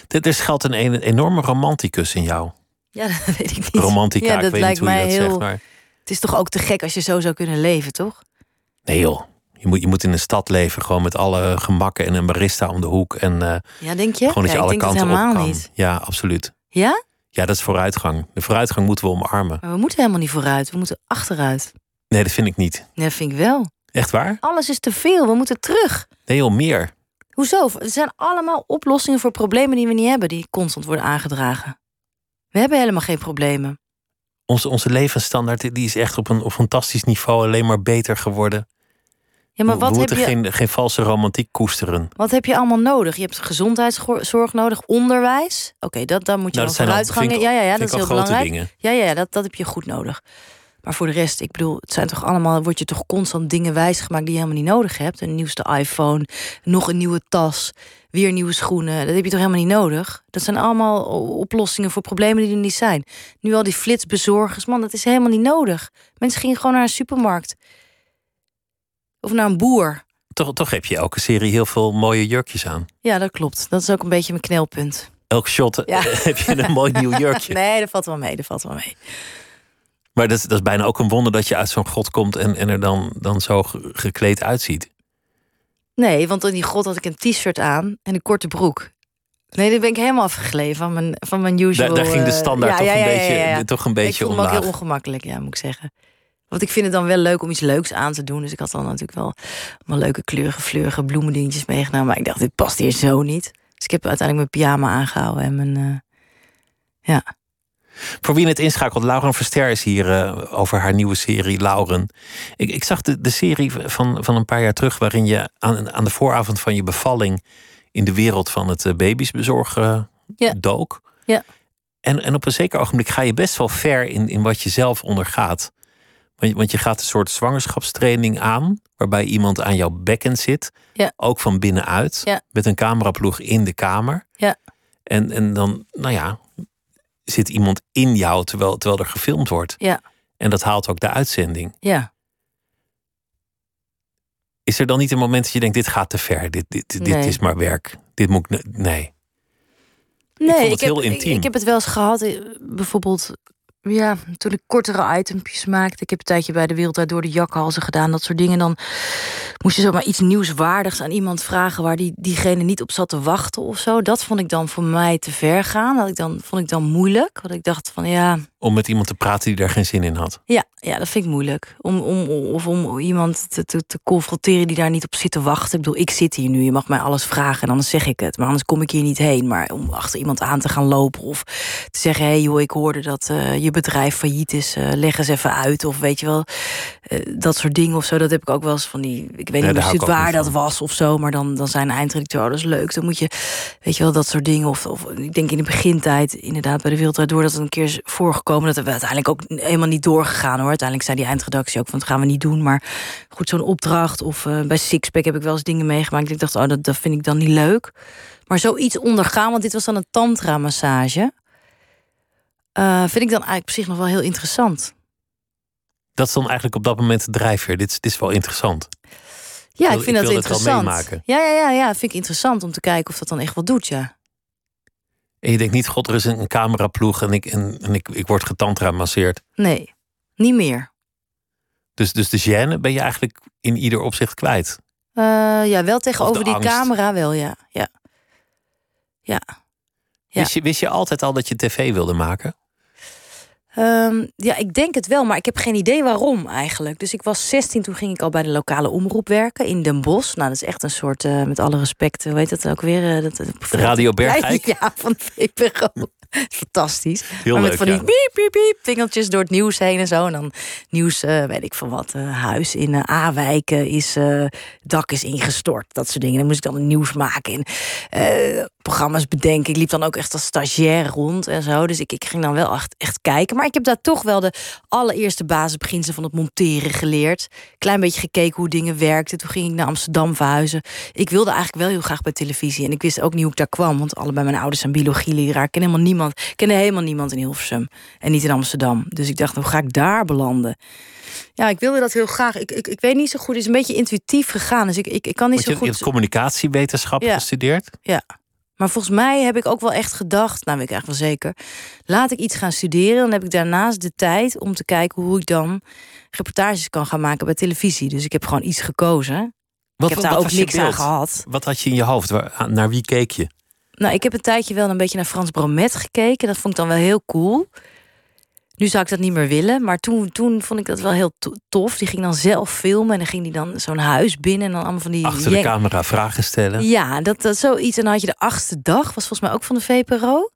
Er schuilt een enorme romanticus in jou. Ja, dat weet ik niet. Romantica, ja, dat ik lijkt mij heel. Zegt, maar... Het is toch ook te gek als je zo zou kunnen leven, toch? Nee joh. Je moet, je moet in een stad leven, gewoon met alle gemakken en een barista om de hoek. En, uh, ja, denk je? Gewoon dat ja, je alle kanten helemaal op kan. Niet. Ja, absoluut. Ja? Ja, dat is vooruitgang. De vooruitgang moeten we omarmen. Maar we moeten helemaal niet vooruit, we moeten achteruit. Nee, dat vind ik niet. Nee, dat vind ik wel. Echt waar? Alles is te veel, we moeten terug. Nee joh, meer. Hoezo? Er zijn allemaal oplossingen voor problemen die we niet hebben, die constant worden aangedragen. We hebben helemaal geen problemen. Onze, onze levensstandaard die is echt op een, op fantastisch niveau alleen maar beter geworden. Ja, maar wat we heb moeten je, geen, geen valse romantiek koesteren. Wat heb je allemaal nodig? Je hebt gezondheidszorg nodig, onderwijs. Oké, dat dan moet je nou, dan vooruitgangen. Ja, ja, ja, dat is heel belangrijk. Dingen. Ja, ja, dat, dat heb je goed nodig. Maar voor de rest, ik bedoel, het zijn toch allemaal, word je toch constant dingen wijsgemaakt die je helemaal niet nodig hebt. Een nieuwste iPhone, nog een nieuwe tas, weer nieuwe schoenen. Dat heb je toch helemaal niet nodig? Dat zijn allemaal oplossingen voor problemen die er niet zijn. Nu al die flitsbezorgers, man, dat is helemaal niet nodig. Mensen gingen gewoon naar een supermarkt. Of naar een boer. Toch, toch heb je elke serie heel veel mooie jurkjes aan. Ja, dat klopt. Dat is ook een beetje mijn knelpunt. Elk shot Ja. heb je een mooi nieuw jurkje. nee, dat valt wel mee. Dat valt wel mee. Maar dat is, dat is bijna ook een wonder dat je uit zo'n god komt en, en er dan, dan zo ge- gekleed uitziet. Nee, want in die grot had ik een t-shirt aan en een korte broek. Nee, daar ben ik helemaal afgegleven van mijn, van mijn usual... Daar, daar ging de eh, standaard ja, toch, ja, een beetje, toch een Ik beetje voelde me ook heel omlaag. ongemakkelijk, ja, moet ik zeggen. Want ik vind het dan wel leuk om iets leuks aan te doen. Dus ik had dan natuurlijk wel allemaal leuke kleurige, fleurige bloemendingetjes meegenomen. Maar ik dacht, dit past hier zo niet. Dus ik heb uiteindelijk mijn pyjama aangehouden en mijn... eh, ja. Voor wie het inschakelt, Lauren Verster is hier eh, over haar nieuwe serie Lauren. Ik, ik zag de, de serie van, van een paar jaar terug, waarin je aan, aan de vooravond van je bevalling in de wereld van het eh, baby's bezorgen Ja. dook. Ja. En, en op een zeker ogenblik ga je best wel ver in, in wat je zelf ondergaat. Want, je- gaat een soort zwangerschapstraining aan, waarbij iemand aan jouw bekken zit, Ja. ook van binnenuit, Ja. met een cameraploeg in de kamer. Ja. En, en dan, nou ja, zit iemand in jou terwijl, terwijl er gefilmd wordt. Ja. En dat haalt ook de uitzending. Ja. Is er dan niet een moment dat je denkt: dit gaat te ver, dit, dit, dit Nee. is maar werk. Dit moet ik. ne- Nee. Nee, vond het heb, heel ik- intiem. Ik, heb het wel eens gehad, eh, bijvoorbeeld... Ja, toen ik kortere itempjes maakte. Ik heb een tijdje bij de Wereld door de jakhalzen gedaan. Dat soort dingen. Dan moest je zomaar iets nieuwswaardigs aan iemand vragen... waar die, diegene niet op zat te wachten of zo. Dat vond ik dan voor mij te ver gaan. Dat ik dan, vond ik dan moeilijk. Want ik dacht van ja... Om met iemand te praten die daar geen zin in had. Ja, ja, dat vind ik moeilijk. Om, om, of om iemand te, te, te confronteren die daar niet op zit te wachten. Ik bedoel, ik zit hier nu, je mag mij alles vragen en anders zeg ik het. Maar anders kom ik hier niet heen. Maar om achter iemand aan te gaan lopen of te zeggen... hé hey joh, ik hoorde dat eh, je bedrijf failliet is, eh, leg eens even uit. Of weet je wel, eh, dat soort dingen of zo. Dat heb ik ook wel eens van die... Ik weet niet precies ook waar dat was of zo. Maar dan, dan zijn eindredacteur, oh, dat is leuk. Dan moet je, weet je wel, dat soort dingen. Of, of ik denk in de begintijd, inderdaad, bij de Wereld Door... dat het een keer is voorgekomen. Dat we uiteindelijk ook helemaal niet doorgegaan hoor. Uiteindelijk zei die eindredactie ook van dat gaan we niet doen. Maar goed, zo'n opdracht. Of eh, bij Sixpack heb ik wel eens dingen meegemaakt. Ik dacht, oh, dat, dat vind ik dan niet leuk. Maar zoiets ondergaan, want dit was dan een tantra-massage. eh, vind ik dan eigenlijk op zich nog wel heel interessant. Dat is dan eigenlijk op dat moment de drijfveer. Dit, is- dit is wel interessant. Ja, wil- ik vind ik dat interessant. meemaken. ja, ja, ja, ja, vind ik interessant om te kijken of dat dan echt wat doet, ja. En je denkt niet: God, er is een, cameraploeg en ik, en, en ik, ik word getantra masseerd. Nee, niet meer. Dus, dus de gêne ben je eigenlijk in ieder opzicht kwijt. Eh, ja, wel tegenover die angst. camera wel, ja. Ja. Ja. Ja. Wist, je, wist je altijd al dat je tv wilde maken? Ehm, ja, ik denk het wel, maar ik heb geen idee waarom eigenlijk. Dus ik was 16, toen ging ik al bij de lokale omroep werken in Den Bosch. Nou, dat is echt een soort, eh, met alle respect, hoe heet dat ook weer? eh, dat, Radio Bergijk? Ja, van VPRO. Fantastisch. Heel maar met van die ja. piep, piep, piep, vingertjes door het nieuws heen en zo. En dan nieuws, eh, weet ik van wat, eh, huis in eh, Awijken is, eh, dak is ingestort. Dat soort dingen. Dan moest ik dan nieuws maken en eh, programma's bedenken. Ik liep dan ook echt als stagiair rond en zo. Dus ik, ik ging dan wel echt, echt kijken. Maar ik heb daar toch wel de allereerste basisbeginselen van het monteren geleerd. Klein beetje gekeken hoe dingen werkten. Toen ging ik naar Amsterdam verhuizen. Ik wilde eigenlijk wel heel graag bij televisie. En ik wist ook niet hoe ik daar kwam. Want allebei mijn ouders zijn biologieleraar. Ik ken helemaal niemand. Ik kende helemaal niemand in Hilversum. En niet in Amsterdam. Dus ik dacht, hoe ga ik daar belanden? Ja, ik wilde dat heel graag. Ik, ik, ik weet niet zo goed. Het is een beetje intuïtief gegaan. Dus ik, ik, ik kan niet Want je, zo je goed... hebt communicatiewetenschap Ja. gestudeerd. Ja. Maar volgens mij heb ik ook wel echt gedacht, nou weet ik eigenlijk wel zeker, laat ik iets gaan studeren. Dan heb ik daarnaast de tijd om te kijken hoe ik dan reportages kan gaan maken bij televisie. Dus ik heb gewoon iets gekozen. Wat, ik heb daar ook niks aan gehad. Wat had je in je hoofd? Waar- naar wie keek je? Nou, ik heb een tijdje wel een beetje naar Frans Bromet gekeken. Dat vond ik dan wel heel cool. Nu zou ik dat niet meer willen, maar toen, toen vond ik dat wel heel to- tof. Die ging dan zelf filmen en dan ging die dan zo'n huis binnen en dan allemaal van die Achter de camera vragen stellen. Ja, dat, dat zoiets. En dan had je de achtste dag, was volgens mij ook van de VPRO.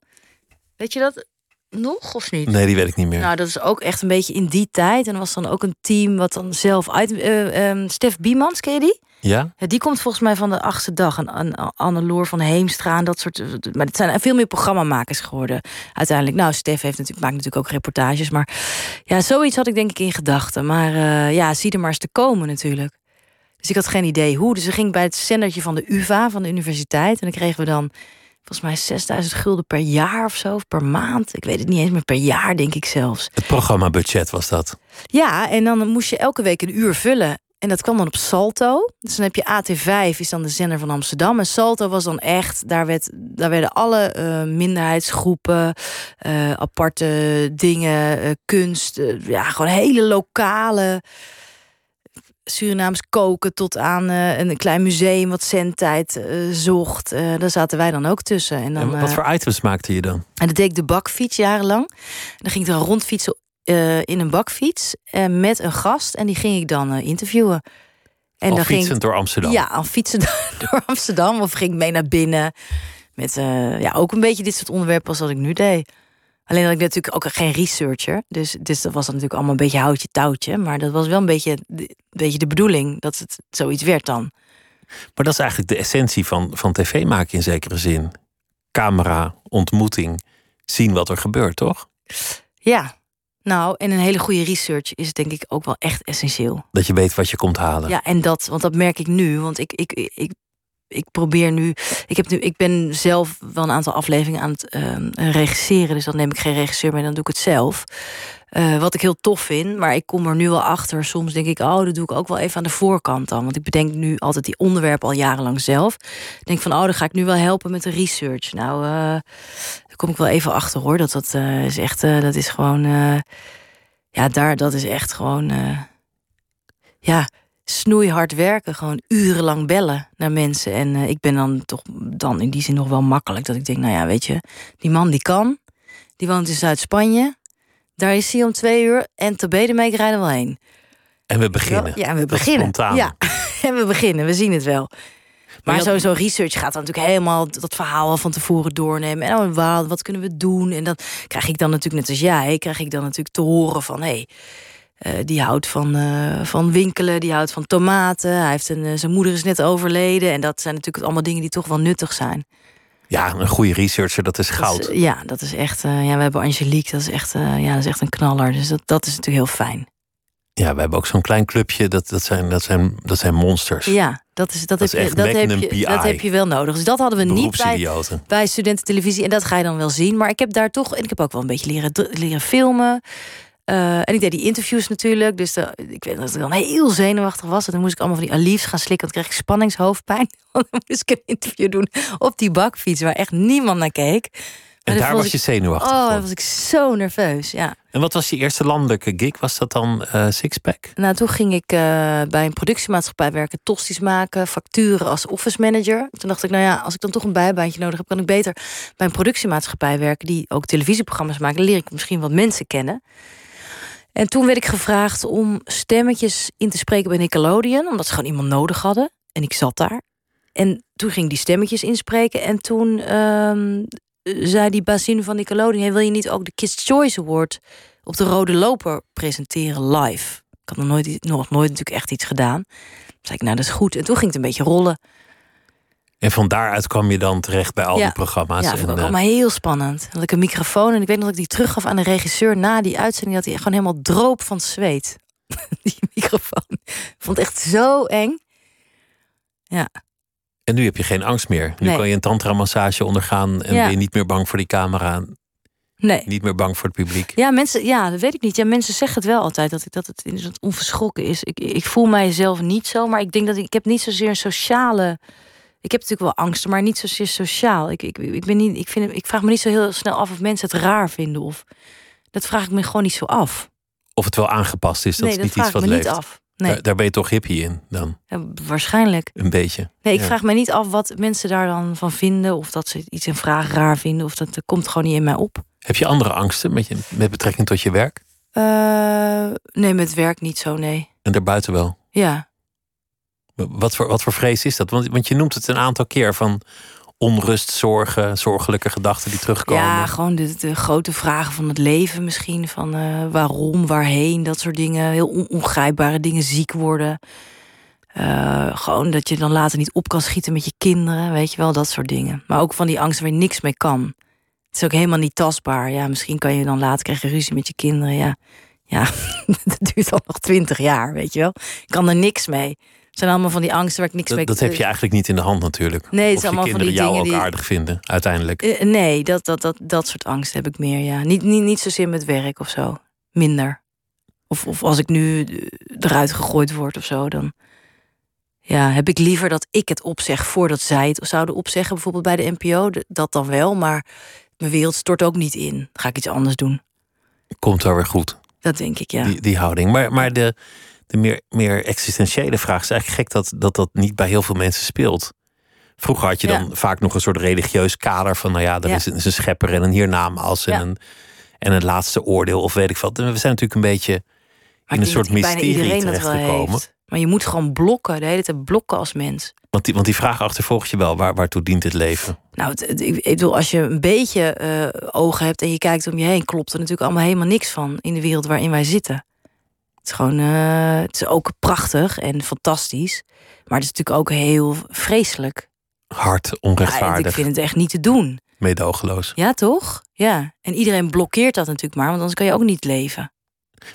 Weet je dat nog of niet? Nee, die weet ik niet meer. Nou, dat is ook echt een beetje in die tijd. En er was dan ook een team wat dan zelf uit. ehm, Stef Biemans, ken je die? Ja? Ja, die komt volgens mij van de achtste dag. En, en Anne-Loor van Heemstra en dat soort... Maar het zijn veel meer programmamakers geworden uiteindelijk. Nou, Stef heeft natuurlijk, maakt natuurlijk ook reportages. Maar ja, zoiets had ik denk ik in gedachten. Maar eh, ja, zie er maar eens te komen natuurlijk. Dus ik had geen idee hoe. Dus ik ging bij het zendertje van de UvA, van de universiteit. En dan kregen we dan volgens mij 6000 gulden per jaar of zo. Of per maand. Ik weet het niet eens, maar per jaar denk ik zelfs. Het programmabudget was dat. Ja, en dan moest je elke week een uur vullen. En dat kwam dan op Salto. Dus dan heb je AT5, is dan de zender van Amsterdam. En Salto was dan echt, daar, werd, daar werden alle eh, minderheidsgroepen, eh, aparte dingen, eh, kunst, ja, gewoon hele lokale Surinaams koken tot aan eh, een klein museum wat zendtijd eh, zocht. Eh, daar zaten wij dan ook tussen. En, dan, En wat voor items maakte je dan? en dat deed ik de bakfiets jarenlang. En dan ging ik dan rondfietsen in een bakfiets met een gast. En die ging ik dan interviewen. En Al dan ging fietsend door Amsterdam. Ja, al fietsen door Amsterdam. Of ging ik mee naar binnen. Met ja, ook een beetje dit soort onderwerpen als wat ik nu deed. Alleen dat ik natuurlijk ook geen researcher. Dus, dus dat was dan natuurlijk allemaal een beetje houtje touwtje. Maar dat was wel een beetje, een beetje de bedoeling dat het zoiets werd dan. Maar dat is eigenlijk de essentie van, van tv maken in zekere zin. Camera, ontmoeting, zien wat er gebeurt, toch? Ja, nou, en een hele goede research is denk ik ook wel echt essentieel. Dat je weet wat je komt halen. Ja, en dat, want dat merk ik nu. Want ik, ik, ik, ik, probeer nu. Ik, heb nu. ik ben zelf wel een aantal afleveringen aan het ehm, regisseren. Dus dan neem ik geen regisseur meer, dan doe ik het zelf. Eh, wat ik heel tof vind, maar ik kom er nu wel achter. Soms denk ik, oh, dat doe ik ook wel even aan de voorkant dan. Want ik bedenk nu altijd die onderwerpen al jarenlang zelf. Ik denk van, oh, dan ga ik nu wel helpen met de research. Nou, eh, daar kom ik wel even achter hoor. Dat dat eh, is echt, dat is gewoon, ja, daar, dat is echt gewoon, ja, snoeihard werken. Gewoon urenlang bellen naar mensen. En eh, ik ben dan toch dan in die zin nog wel makkelijk. Dat ik denk, nou ja, weet je, die man die kan. Die woont in Zuid-Spanje. Daar is hij om twee uur. En te Bedemeek rijden we wel heen. En we beginnen. Ja, en we Dat beginnen. spontaan. Ja, en we beginnen. We zien het wel. Maar sowieso research gaat dan natuurlijk helemaal dat verhaal al van tevoren doornemen. En oh, wat, wat kunnen we doen? En dan krijg ik dan natuurlijk, net als jij, krijg ik dan natuurlijk te horen van... hé, hey, die houdt van, eh, van winkelen, die houdt van tomaten. Hij heeft een, eh, zijn moeder is net overleden. En dat zijn natuurlijk allemaal dingen die toch wel nuttig zijn. Ja, een goede researcher, dat is goud. Dus, eh, ja, dat is echt... eh, ja, we hebben Angelique, dat is echt, eh, ja, dat is echt een knaller. Dus dat, dat is natuurlijk heel fijn. Ja, we hebben ook zo'n klein clubje, dat, dat, zijn, dat, zijn, dat zijn monsters. Ja, dat, is, dat, Dat heb, is je, dat, heb, je, dat heb je wel nodig. Dus dat hadden we niet bij, bij studententelevisie. En dat ga je dan wel zien. Maar ik heb daar toch... En ik heb ook wel een beetje leren, leren filmen. Eh, en ik deed die interviews natuurlijk. Dus de, ik weet dat ik dan heel zenuwachtig was. En dan moest ik allemaal van die Aliefs gaan slikken. Want dan kreeg ik spanningshoofdpijn. Dan moest ik een interview doen op die bakfiets... waar echt niemand naar keek. En daar was je zenuwachtig Oh, dan was ik zo nerveus, ja. En wat was je eerste landelijke gig? Was dat dan eh Sixpack? Nou, toen ging ik eh, bij een productiemaatschappij werken, tosties maken, facturen als office manager. Toen dacht ik, nou ja, als ik dan toch een bijbaantje nodig heb, kan ik beter bij een productiemaatschappij werken die ook televisieprogramma's maakt. Dan leer ik misschien wat mensen kennen. En toen werd ik gevraagd om stemmetjes in te spreken bij Nickelodeon, omdat ze gewoon iemand nodig hadden. En ik zat daar. En toen ging die stemmetjes inspreken. En toen ehm, zei die bazin van Nickelodeon... Hey, wil je niet ook de Kids' Choice Award op de Rode Loper presenteren live? Ik had nog nooit, nog nooit natuurlijk echt iets gedaan. Toen zei ik, nou, dat is goed. En toen ging het een beetje rollen. En van daaruit kwam je dan terecht bij al Ja. die programma's. Ja, en, vond ik allemaal heel spannend. Dan had ik een microfoon en ik weet nog dat ik die teruggaf aan de regisseur... na die uitzending, dat hij gewoon helemaal droop van zweet. die microfoon. Ik vond het echt zo eng. Ja, en nu heb je geen angst meer. Nu Nee. kan je een tantra-massage ondergaan en Ja. ben je niet meer bang voor die camera, nee. niet meer bang voor het publiek. Ja, mensen, ja, dat weet ik niet. Ja, mensen zeggen het wel altijd dat, ik, dat het inderdaad onverschrokken is. Ik, ik voel mijzelf niet zo, maar ik denk dat ik, ik heb niet zozeer een sociale. Ik heb natuurlijk wel angsten, maar niet zozeer sociaal. Ik, ik, ik, ben niet, ik, vind, ik vraag me niet zo heel snel af of mensen het raar vinden. Of, dat vraag ik me gewoon niet zo af. Of het wel aangepast is, dat nee, is niet iets wat leeft. niet af. Nee, Daar, daar ben je toch hippie in dan, ja, waarschijnlijk. een beetje. Nee, ik Ja. vraag me niet af wat mensen daar dan van vinden. Of dat ze iets een vraag raar vinden. Of dat, dat komt gewoon niet in mij op. Heb je andere angsten met, je, met betrekking tot je werk? Eh, nee, met werk niet zo, nee. En daarbuiten wel? Ja, Wat voor, wat voor vrees is dat? Want, want je noemt het een aantal keer van onrust, zorgen, zorgelijke gedachten die terugkomen. Ja, gewoon de, de grote vragen van het leven misschien. Van eh, waarom, waarheen, dat soort dingen. Heel on- ongrijpbare dingen, ziek worden. Eh, gewoon dat je dan later niet op kan schieten met je kinderen. Weet je wel, dat soort dingen. Maar ook van die angst waar je niks mee kan. Het is ook helemaal niet tastbaar. Ja, misschien kan je dan later krijgen ruzie met je kinderen. Ja, ja dat duurt al nog twintig jaar, weet je wel. Ik kan er niks mee. Zijn allemaal van die angsten waar ik niks mee dat, dat heb je eigenlijk niet in de hand natuurlijk. Nee, het is of je allemaal van kinderen die jou ook die- aardig vinden, uiteindelijk. Eh, nee, dat, dat, dat, dat soort angst heb ik meer, ja. Niet, niet, niet zozeer met werk of zo. Minder. Of, of als ik nu eh, eruit gegooid word of zo, dan... Ja, heb ik liever dat ik het opzeg voordat zij het zouden opzeggen. Bijvoorbeeld bij de NPO, dat dan wel. Maar mijn wereld stort ook niet in. Ga ik iets anders doen. Komt wel weer goed, Dat denk ik, ja. die, die houding. Maar, maar de, de meer, meer existentiële vraag. Het is eigenlijk gek dat, dat dat niet bij heel veel mensen speelt. Vroeger had je dan Ja. vaak nog een soort religieus kader van, nou ja, er Ja. is, een, is een schepper en een hiernamaals en, Ja. een, en een laatste oordeel of weet ik wat. En we zijn natuurlijk een beetje Maar in een soort mysterie terechtgekomen. Maar je moet gewoon blokken, de hele tijd blokken als mens. Want die, want die vraag achtervolgt je wel, waar, waartoe dient het leven? Nou, het, het- ik ik bedoel, als je een beetje eh, ogen hebt en je kijkt om je heen, klopt er natuurlijk allemaal helemaal niks van in de wereld waarin wij zitten. Is gewoon, eh, het is ook prachtig en fantastisch, maar het is natuurlijk ook heel vreselijk. Hard, Ja, onrechtvaardig, ik vind het echt niet te doen. meedogenloos. Ja, toch? Ja. En iedereen blokkeert dat natuurlijk maar, want anders kan je ook niet leven.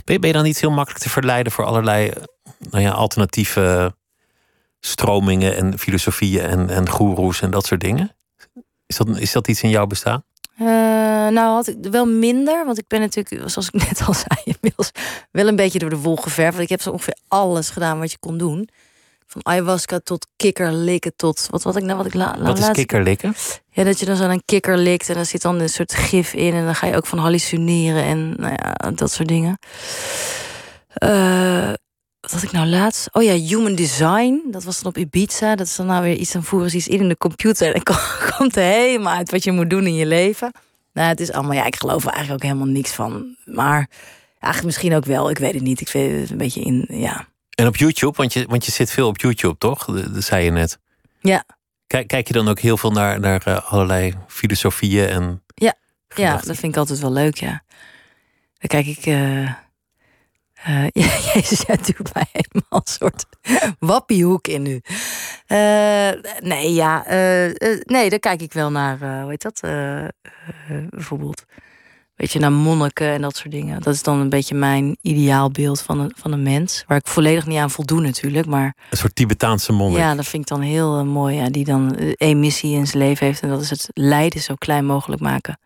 Ben je, ben je dan niet heel makkelijk te verleiden voor allerlei eh, nou ja, alternatieve stromingen en filosofieën en, en goeroes en dat soort dingen? Is dat, is dat iets in jouw bestaan? Eh, nou, had ik wel minder, want ik ben natuurlijk, zoals ik net al zei, inmiddels wel een beetje door de wol geverfd. Want ik heb zo ongeveer alles gedaan wat je kon doen. Van ayahuasca tot kikkerlikken tot wat wat ik nou wat ik la, la- Wat is laatst- kikkerlikken? Ja, dat je dan zo een kikker likt en dan zit dan een soort gif in en dan ga je ook van hallucineren en nou ja, dat soort dingen. Eh, wat had ik nou laatst? Oh ja, human design. Dat was dan op Ibiza. Dat is dan nou weer iets, dan voeren ze iets in in de computer en dan komt er helemaal uit wat je moet doen in je leven. Nou, het is allemaal, ja, ik geloof er eigenlijk ook helemaal niks van. Maar eigenlijk misschien ook wel, ik weet het niet. Ik vind het een beetje in, ja. En op YouTube, want je, want je zit veel op YouTube, toch? Dat, dat zei je net. Ja. Kijk, kijk je dan ook heel veel naar, naar eh, allerlei filosofieën en. Ja. Ja, dat vind ik altijd wel leuk, ja. Dan kijk ik. eh eh, ja, Jezus, jij doet mij helemaal een soort wappiehoek in nu. Eh, nee, ja. eh, eh, nee, daar kijk ik wel naar. eh, hoe heet dat? Eh, eh, bijvoorbeeld. Weet je, naar monniken en dat soort dingen. Dat is dan een beetje mijn ideaalbeeld van een, van een mens. Waar ik volledig niet aan voldoen, natuurlijk. Maar Een soort Tibetaanse monnik. ja, dat vind ik dan heel eh, mooi. Ja, die dan eh, één missie in zijn leven heeft. En dat is het lijden zo klein mogelijk maken.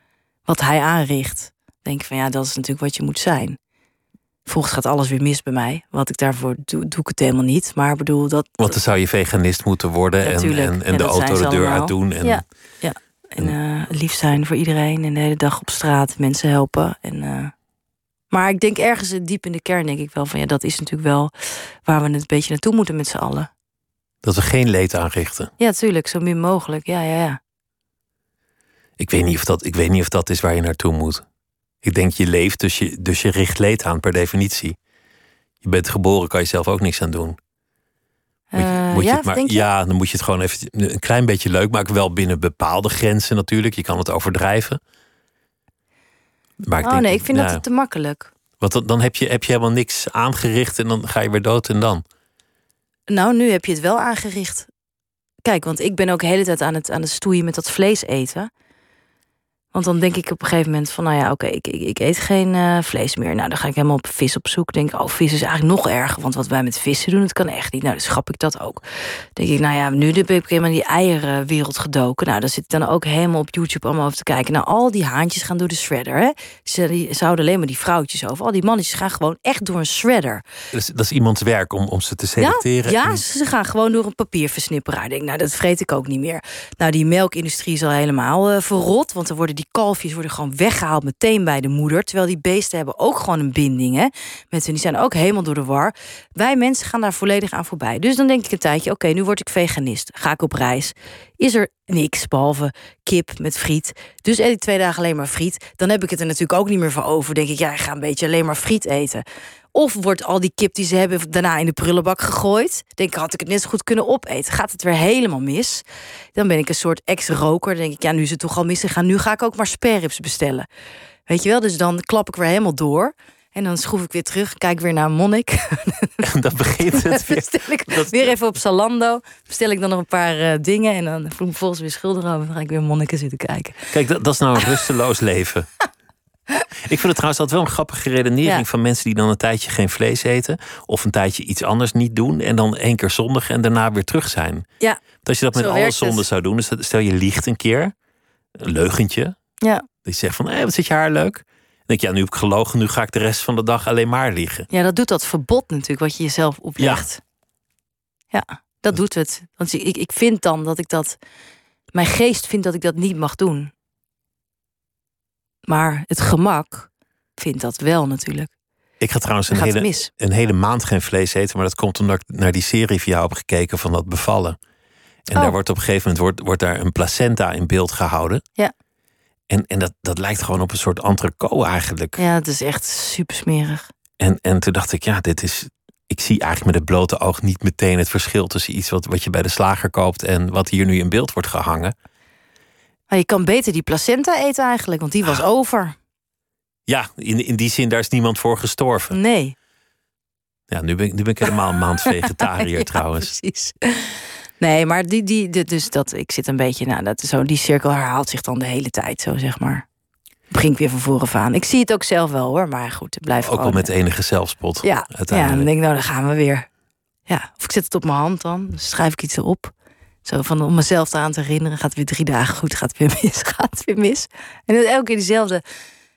Wat hij aanricht. Denk ik van ja, dat is natuurlijk wat je moet zijn. Volgens gaat alles weer mis bij mij. Wat ik daarvoor doe, doe ik het helemaal niet. Maar bedoel dat. Want dan zou je veganist moeten worden en, en, en Ja, de auto de deur uit doen. En, Ja. En eh, lief zijn voor iedereen. En de hele dag op straat mensen helpen. En, eh, maar ik denk ergens diep in de kern denk ik wel van ja, dat is natuurlijk wel waar we het een beetje naartoe moeten met z'n allen. Dat we geen leed aanrichten. Ja, tuurlijk, zo min mogelijk. Ja, ja, ja. Ik weet, niet of dat, ik weet niet of dat is waar je naartoe moet. Ik denk je leeft, dus je, dus je richt leed aan per definitie. Je bent geboren, kan je zelf ook niks aan doen. Moet je, moet je ja, het maar, denk je? ja, dan moet je het gewoon even een klein beetje leuk maken. Wel binnen bepaalde grenzen natuurlijk. Je kan het overdrijven. Maar ik oh denk, nee, ik vind dat te makkelijk. Want dan, dan heb, je, heb je helemaal niks aangericht en dan ga je weer dood en dan. Nou, nu heb je het wel aangericht. Kijk, want ik ben ook de hele tijd aan het, aan het stoeien met dat vlees eten. Want dan denk ik op een gegeven moment van, nou ja, oké, ik, ik, ik eet geen eh, vlees meer. Nou, dan ga ik helemaal op vis op zoek. Denk, oh, vis is eigenlijk nog erger, want wat wij met vissen doen, dat kan echt niet. Nou, dan schap ik dat ook. Denk ik, nou ja, nu heb ik helemaal in die eierenwereld gedoken. Nou, daar zit ik dan ook helemaal op YouTube allemaal over te kijken. Nou, al die haantjes gaan door de shredder, hè. Ze, die, ze houden alleen maar die vrouwtjes over. Al die mannetjes gaan gewoon echt door een shredder. Dat is, dat is iemands werk om, om ze te selecteren. Ja, ja En- ze gaan gewoon door een papierversnipperaar. Ik denk, nou, dat vreet ik ook niet meer. Nou, die melkindustrie is al helemaal eh, verrot. Want dan worden die kalfjes worden gewoon weggehaald meteen bij de moeder. Terwijl die beesten hebben ook gewoon een binding. Hè, met. Die zijn ook helemaal door de war. Wij mensen gaan daar volledig aan voorbij. Dus dan denk ik een tijdje, oké, nu word ik veganist. Ga ik op reis. Is er niks behalve kip met friet. Dus eet ik twee dagen alleen maar friet. Dan heb ik het er natuurlijk ook niet meer voor over. Denk ik, ja, ik ga een beetje alleen maar friet eten. Of wordt al die kip die ze hebben daarna in de prullenbak gegooid. Denk ik, had ik het net zo goed kunnen opeten. Gaat het weer helemaal mis. Dan ben ik een soort ex-roker. Dan denk ik, ja, nu is het toch al misgegaan. Nu ga ik ook maar spareribs bestellen. Weet je wel? Dus dan klap ik weer helemaal door. En dan schroef ik weer terug. Kijk weer naar monnik. En dan begint het weer. bestel ik dat- weer even op Zalando. Bestel ik dan nog een paar eh, dingen. En dan voel ik me volgens weer schuldig over. Dan ga ik weer monniken zitten kijken. Kijk, dat, dat is nou een rusteloos leven. Ik vind het trouwens altijd wel een grappige redenering Ja. van mensen die dan een tijdje geen vlees eten. Of een tijdje iets anders niet doen. En dan één keer zondigen en daarna weer terug zijn. Ja, Want als je dat met alle zonden zou doen. Dus stel je liegt een keer. Een leugentje. ja. Dat je zegt van, hé, wat zit je haar leuk. Dan denk je, ja, nu heb ik gelogen. Nu ga ik de rest van de dag alleen maar liegen. Ja, dat doet dat verbod natuurlijk, wat je jezelf oplegt. Ja, dat doet het. Want ik, ik vind dan dat ik dat. Mijn geest vindt dat ik dat niet mag doen. Maar het gemak vindt dat wel natuurlijk. Ik ga trouwens een hele, mis. een hele maand geen vlees eten. Maar dat komt omdat ik naar die serie van jou heb gekeken van dat bevallen. En Oh. daar wordt op een gegeven moment wordt, wordt daar een placenta in beeld gehouden. Ja. En, en dat, dat lijkt gewoon op een soort entrecote eigenlijk. Ja, het is echt super smerig. En, en toen dacht ik, ja, dit is. Ik zie eigenlijk met het blote oog niet meteen het verschil tussen iets wat, wat je bij de slager koopt en wat hier nu in beeld wordt gehangen. Maar je kan beter die placenta eten eigenlijk, want die was Ah. over. Ja, in, in die zin, daar is niemand voor gestorven. Nee. Ja, nu ben ik, nu ben ik helemaal een maand vegetariër Ja, trouwens. Precies. Nee, maar die, die, dus dat, ik zit een beetje, nou, dat, zo, die cirkel herhaalt zich dan de hele tijd, zo zeg maar. Begin ik weer van voren af aan. Ik zie het ook zelf wel hoor, maar goed, het blijft Ook al gewoon. met enige zelfspot. ja, ja, dan denk ik, nou, dan gaan we weer. Ja, of ik zet het op mijn hand dan, dan schrijf ik iets erop. Zo van om mezelf aan te herinneren, gaat weer drie dagen goed, gaat het weer mis, gaat het weer mis. En dan elke keer diezelfde,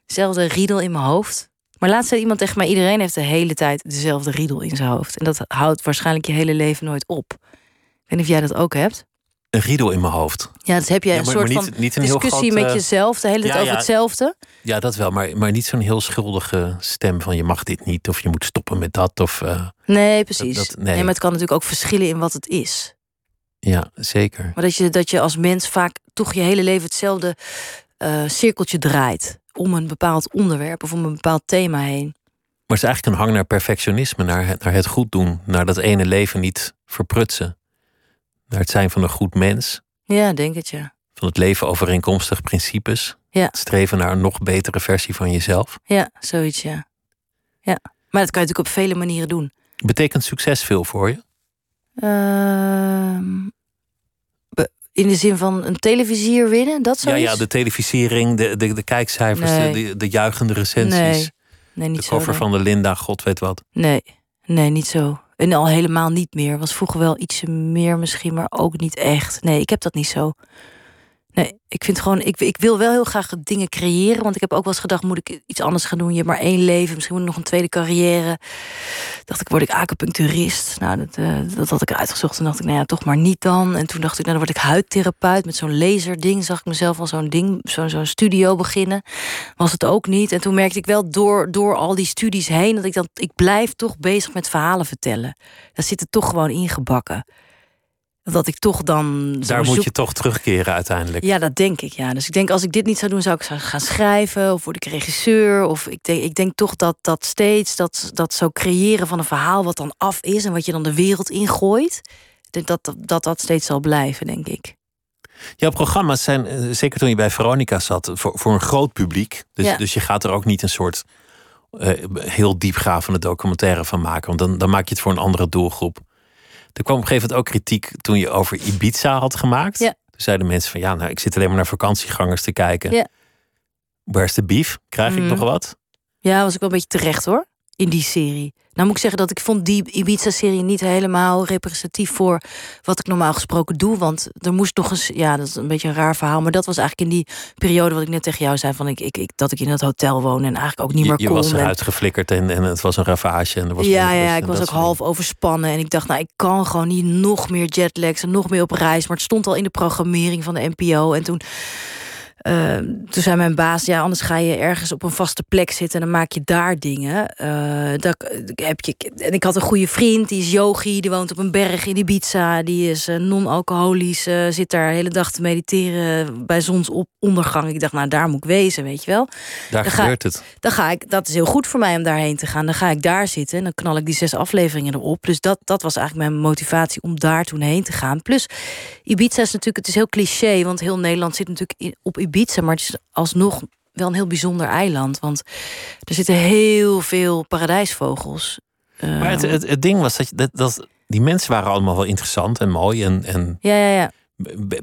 dezelfde riedel in mijn hoofd. Maar laatst zei iemand tegen mij, iedereen heeft de hele tijd dezelfde riedel in zijn hoofd. En dat houdt waarschijnlijk je hele leven nooit op. Ik weet niet of jij dat ook hebt. Een riedel in mijn hoofd. Ja, dus heb jij Ja, een maar- soort maar niet- van niet een heel discussie groot, met jezelf, de hele tijd ja, over ja. hetzelfde. Ja, dat wel, maar, maar niet zo'n heel schuldige stem van je mag dit niet of je moet stoppen met dat. Of, eh, Nee, precies. Dat- dat- nee. nee. maar het kan natuurlijk ook verschillen in wat het is. Ja, zeker. Maar dat je, dat je als mens vaak toch je hele leven hetzelfde eh, cirkeltje draait. Om een bepaald onderwerp of om een bepaald thema heen. Maar het is eigenlijk een hang naar perfectionisme, naar het, naar het goed doen, naar dat ene leven niet verprutsen. Naar het zijn van een goed mens, Ja, denk het ja. van het leven overeenkomstig principes. Ja. Het streven naar een nog betere versie van jezelf. Ja, zoiets ja. Ja. Maar dat kan je natuurlijk op vele manieren doen. Betekent succes veel voor je? Ehm, in de zin van een televisier winnen, dat Ja, zoiets? ja, de televisiering, de, de, de kijkcijfers, Nee. de, de, de juichende recensies. Nee, nee, niet de cover van de Linda, god weet wat. Nee, nee, niet zo. En al helemaal niet meer. Was vroeger wel ietsje meer misschien, maar ook niet echt. Nee, ik heb dat niet zo. Nee, ik vind gewoon, ik, ik wil wel heel graag dingen creëren. Want ik heb ook wel eens gedacht, moet ik iets anders gaan doen? Je hebt maar één leven, misschien moet ik nog een tweede carrière. Dacht ik, word ik acupuncturist? Nou, dat, eh, dat had ik uitgezocht. En dacht ik, nou ja, toch maar niet dan. En toen dacht ik, nou, dan word ik huidtherapeut met zo'n laserding. Zag ik mezelf al zo'n ding, zo'n studio beginnen. Was het ook niet. En toen merkte ik wel door, door al die studies heen... dat ik dan, ik blijf toch bezig met verhalen vertellen. Daar zit het toch gewoon ingebakken. Dat ik toch dan... Daar moet zoek- je toch terugkeren uiteindelijk. ja, dat denk ik, ja. Dus ik denk, als ik dit niet zou doen, zou ik gaan schrijven... of word ik regisseur. Of ik denk, ik denk toch dat dat steeds, dat, dat zo creëren van een verhaal... wat dan af is en wat je dan de wereld ingooit... dat dat, dat, dat steeds zal blijven, denk ik. Jouw programma's zijn, eh, zeker toen je bij Veronica zat, voor, voor een groot publiek. Dus, Ja. dus je gaat er ook niet een soort eh, heel diepgravende documentaire van maken. Want dan, dan maak je het voor een andere doelgroep. Er kwam op een gegeven moment ook kritiek toen je over Ibiza had gemaakt. Ja. Toen zeiden mensen van ja, nou, ik zit alleen maar naar vakantiegangers te kijken. Ja. Waar is de beef? Krijg ik Mhm. nog wat? Ja, was ik wel een beetje terecht hoor. In die serie. Nou moet ik zeggen dat ik vond die Ibiza-serie niet helemaal representatief voor wat ik normaal gesproken doe. Want er moest nog eens, ja, dat is een beetje een raar verhaal. Maar dat was eigenlijk in die periode wat ik net tegen jou zei: van ik, ik, ik, dat ik in het hotel woon en eigenlijk ook niet Je, meer je kon. was en- eruit geflikkerd en, en het was een ravage. En er was ja, ja, en ik was dat ook half overspannen. En ik dacht, nou, ik kan gewoon niet nog meer jetlags en nog meer op reis. Maar het stond al in de programmering van de NPO. En toen, eh, toen zei mijn baas, ja, anders ga je ergens op een vaste plek zitten en dan maak je daar dingen. Eh, dat, heb je, en ik had een goede vriend, die is yogi, die woont op een berg in Ibiza. Die is eh, non-alcoholisch, eh, zit daar de hele dag te mediteren bij zonsondergang. Ik dacht, nou, daar moet ik wezen, weet je wel Daar Dan ga- gebeurt het. dan ga ik, dat is heel goed voor mij om daarheen te gaan. Dan ga ik daar zitten en dan knal ik die zes afleveringen erop. Dus dat, dat was eigenlijk mijn motivatie om daar toen heen te gaan. Plus, Ibiza is natuurlijk, het is heel cliché, want heel Nederland zit natuurlijk in- op Ibiza, maar het is alsnog wel een heel bijzonder eiland. Want er zitten heel veel paradijsvogels. Maar het, het, het ding was dat, je- dat, dat die mensen waren allemaal wel interessant en mooi en, en ja, ja, ja.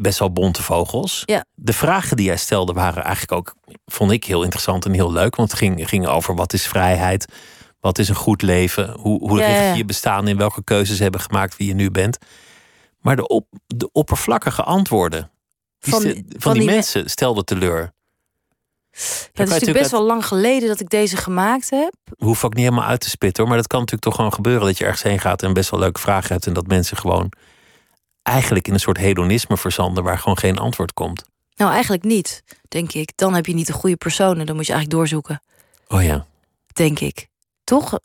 best wel bonte vogels. Ja. De vragen die jij stelde waren eigenlijk ook, vond ik heel interessant en heel leuk. Want het ging, ging over wat is vrijheid, wat is een goed leven, hoe, hoe Ja, richt je je bestaan in, welke keuzes hebben gemaakt wie je nu bent. Maar de, op, de oppervlakkige antwoorden die Van- stel- van van, die, die me- mensen stelden teleur. Ja, het is natuurlijk best wel lang geleden dat ik deze gemaakt heb. Hoef ook niet helemaal uit te spitten hoor. Maar dat kan natuurlijk toch gewoon gebeuren dat je ergens heen gaat en best wel leuke vragen hebt. En dat mensen gewoon eigenlijk in een soort hedonisme verzanden waar gewoon geen antwoord komt. Nou, eigenlijk niet, denk ik. Dan heb je niet de goede persoon en dan moet je eigenlijk doorzoeken. Oh ja. denk ik. toch?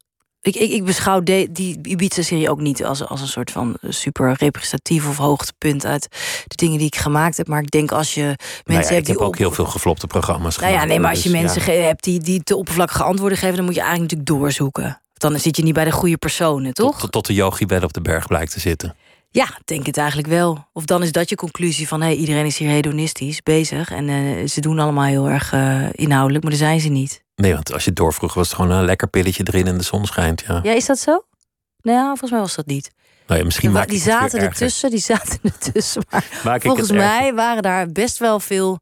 Ik, ik, ik beschouw de, die Ibiza-serie ook niet als, als een soort van super representatief of hoogtepunt uit de dingen die ik gemaakt heb. Maar ik denk als je mensen Nou ja, hebt ik die heb ook op- heel veel geflopte programma's Nou ja, nee, maar als je dus mensen ja. hebt die, die te oppervlakkige antwoorden geven, dan moet je eigenlijk natuurlijk doorzoeken. Dan zit je niet bij de goede personen, toch? Tot, tot de yogi wel op de berg blijkt te zitten. Ja, ik denk het eigenlijk wel. Of dan is dat je conclusie van hé, iedereen is hier hedonistisch bezig en eh, ze doen allemaal heel erg eh, inhoudelijk, maar daar zijn ze niet. Nee, want als je doorvroeg, was het gewoon een lekker pilletje erin en de zon schijnt. Ja. Ja, is dat zo? Nou, ja, volgens mij was dat niet. Nou ja, misschien maak die zaten ertussen, die zaten ertussen. Maar volgens mij waren daar best wel veel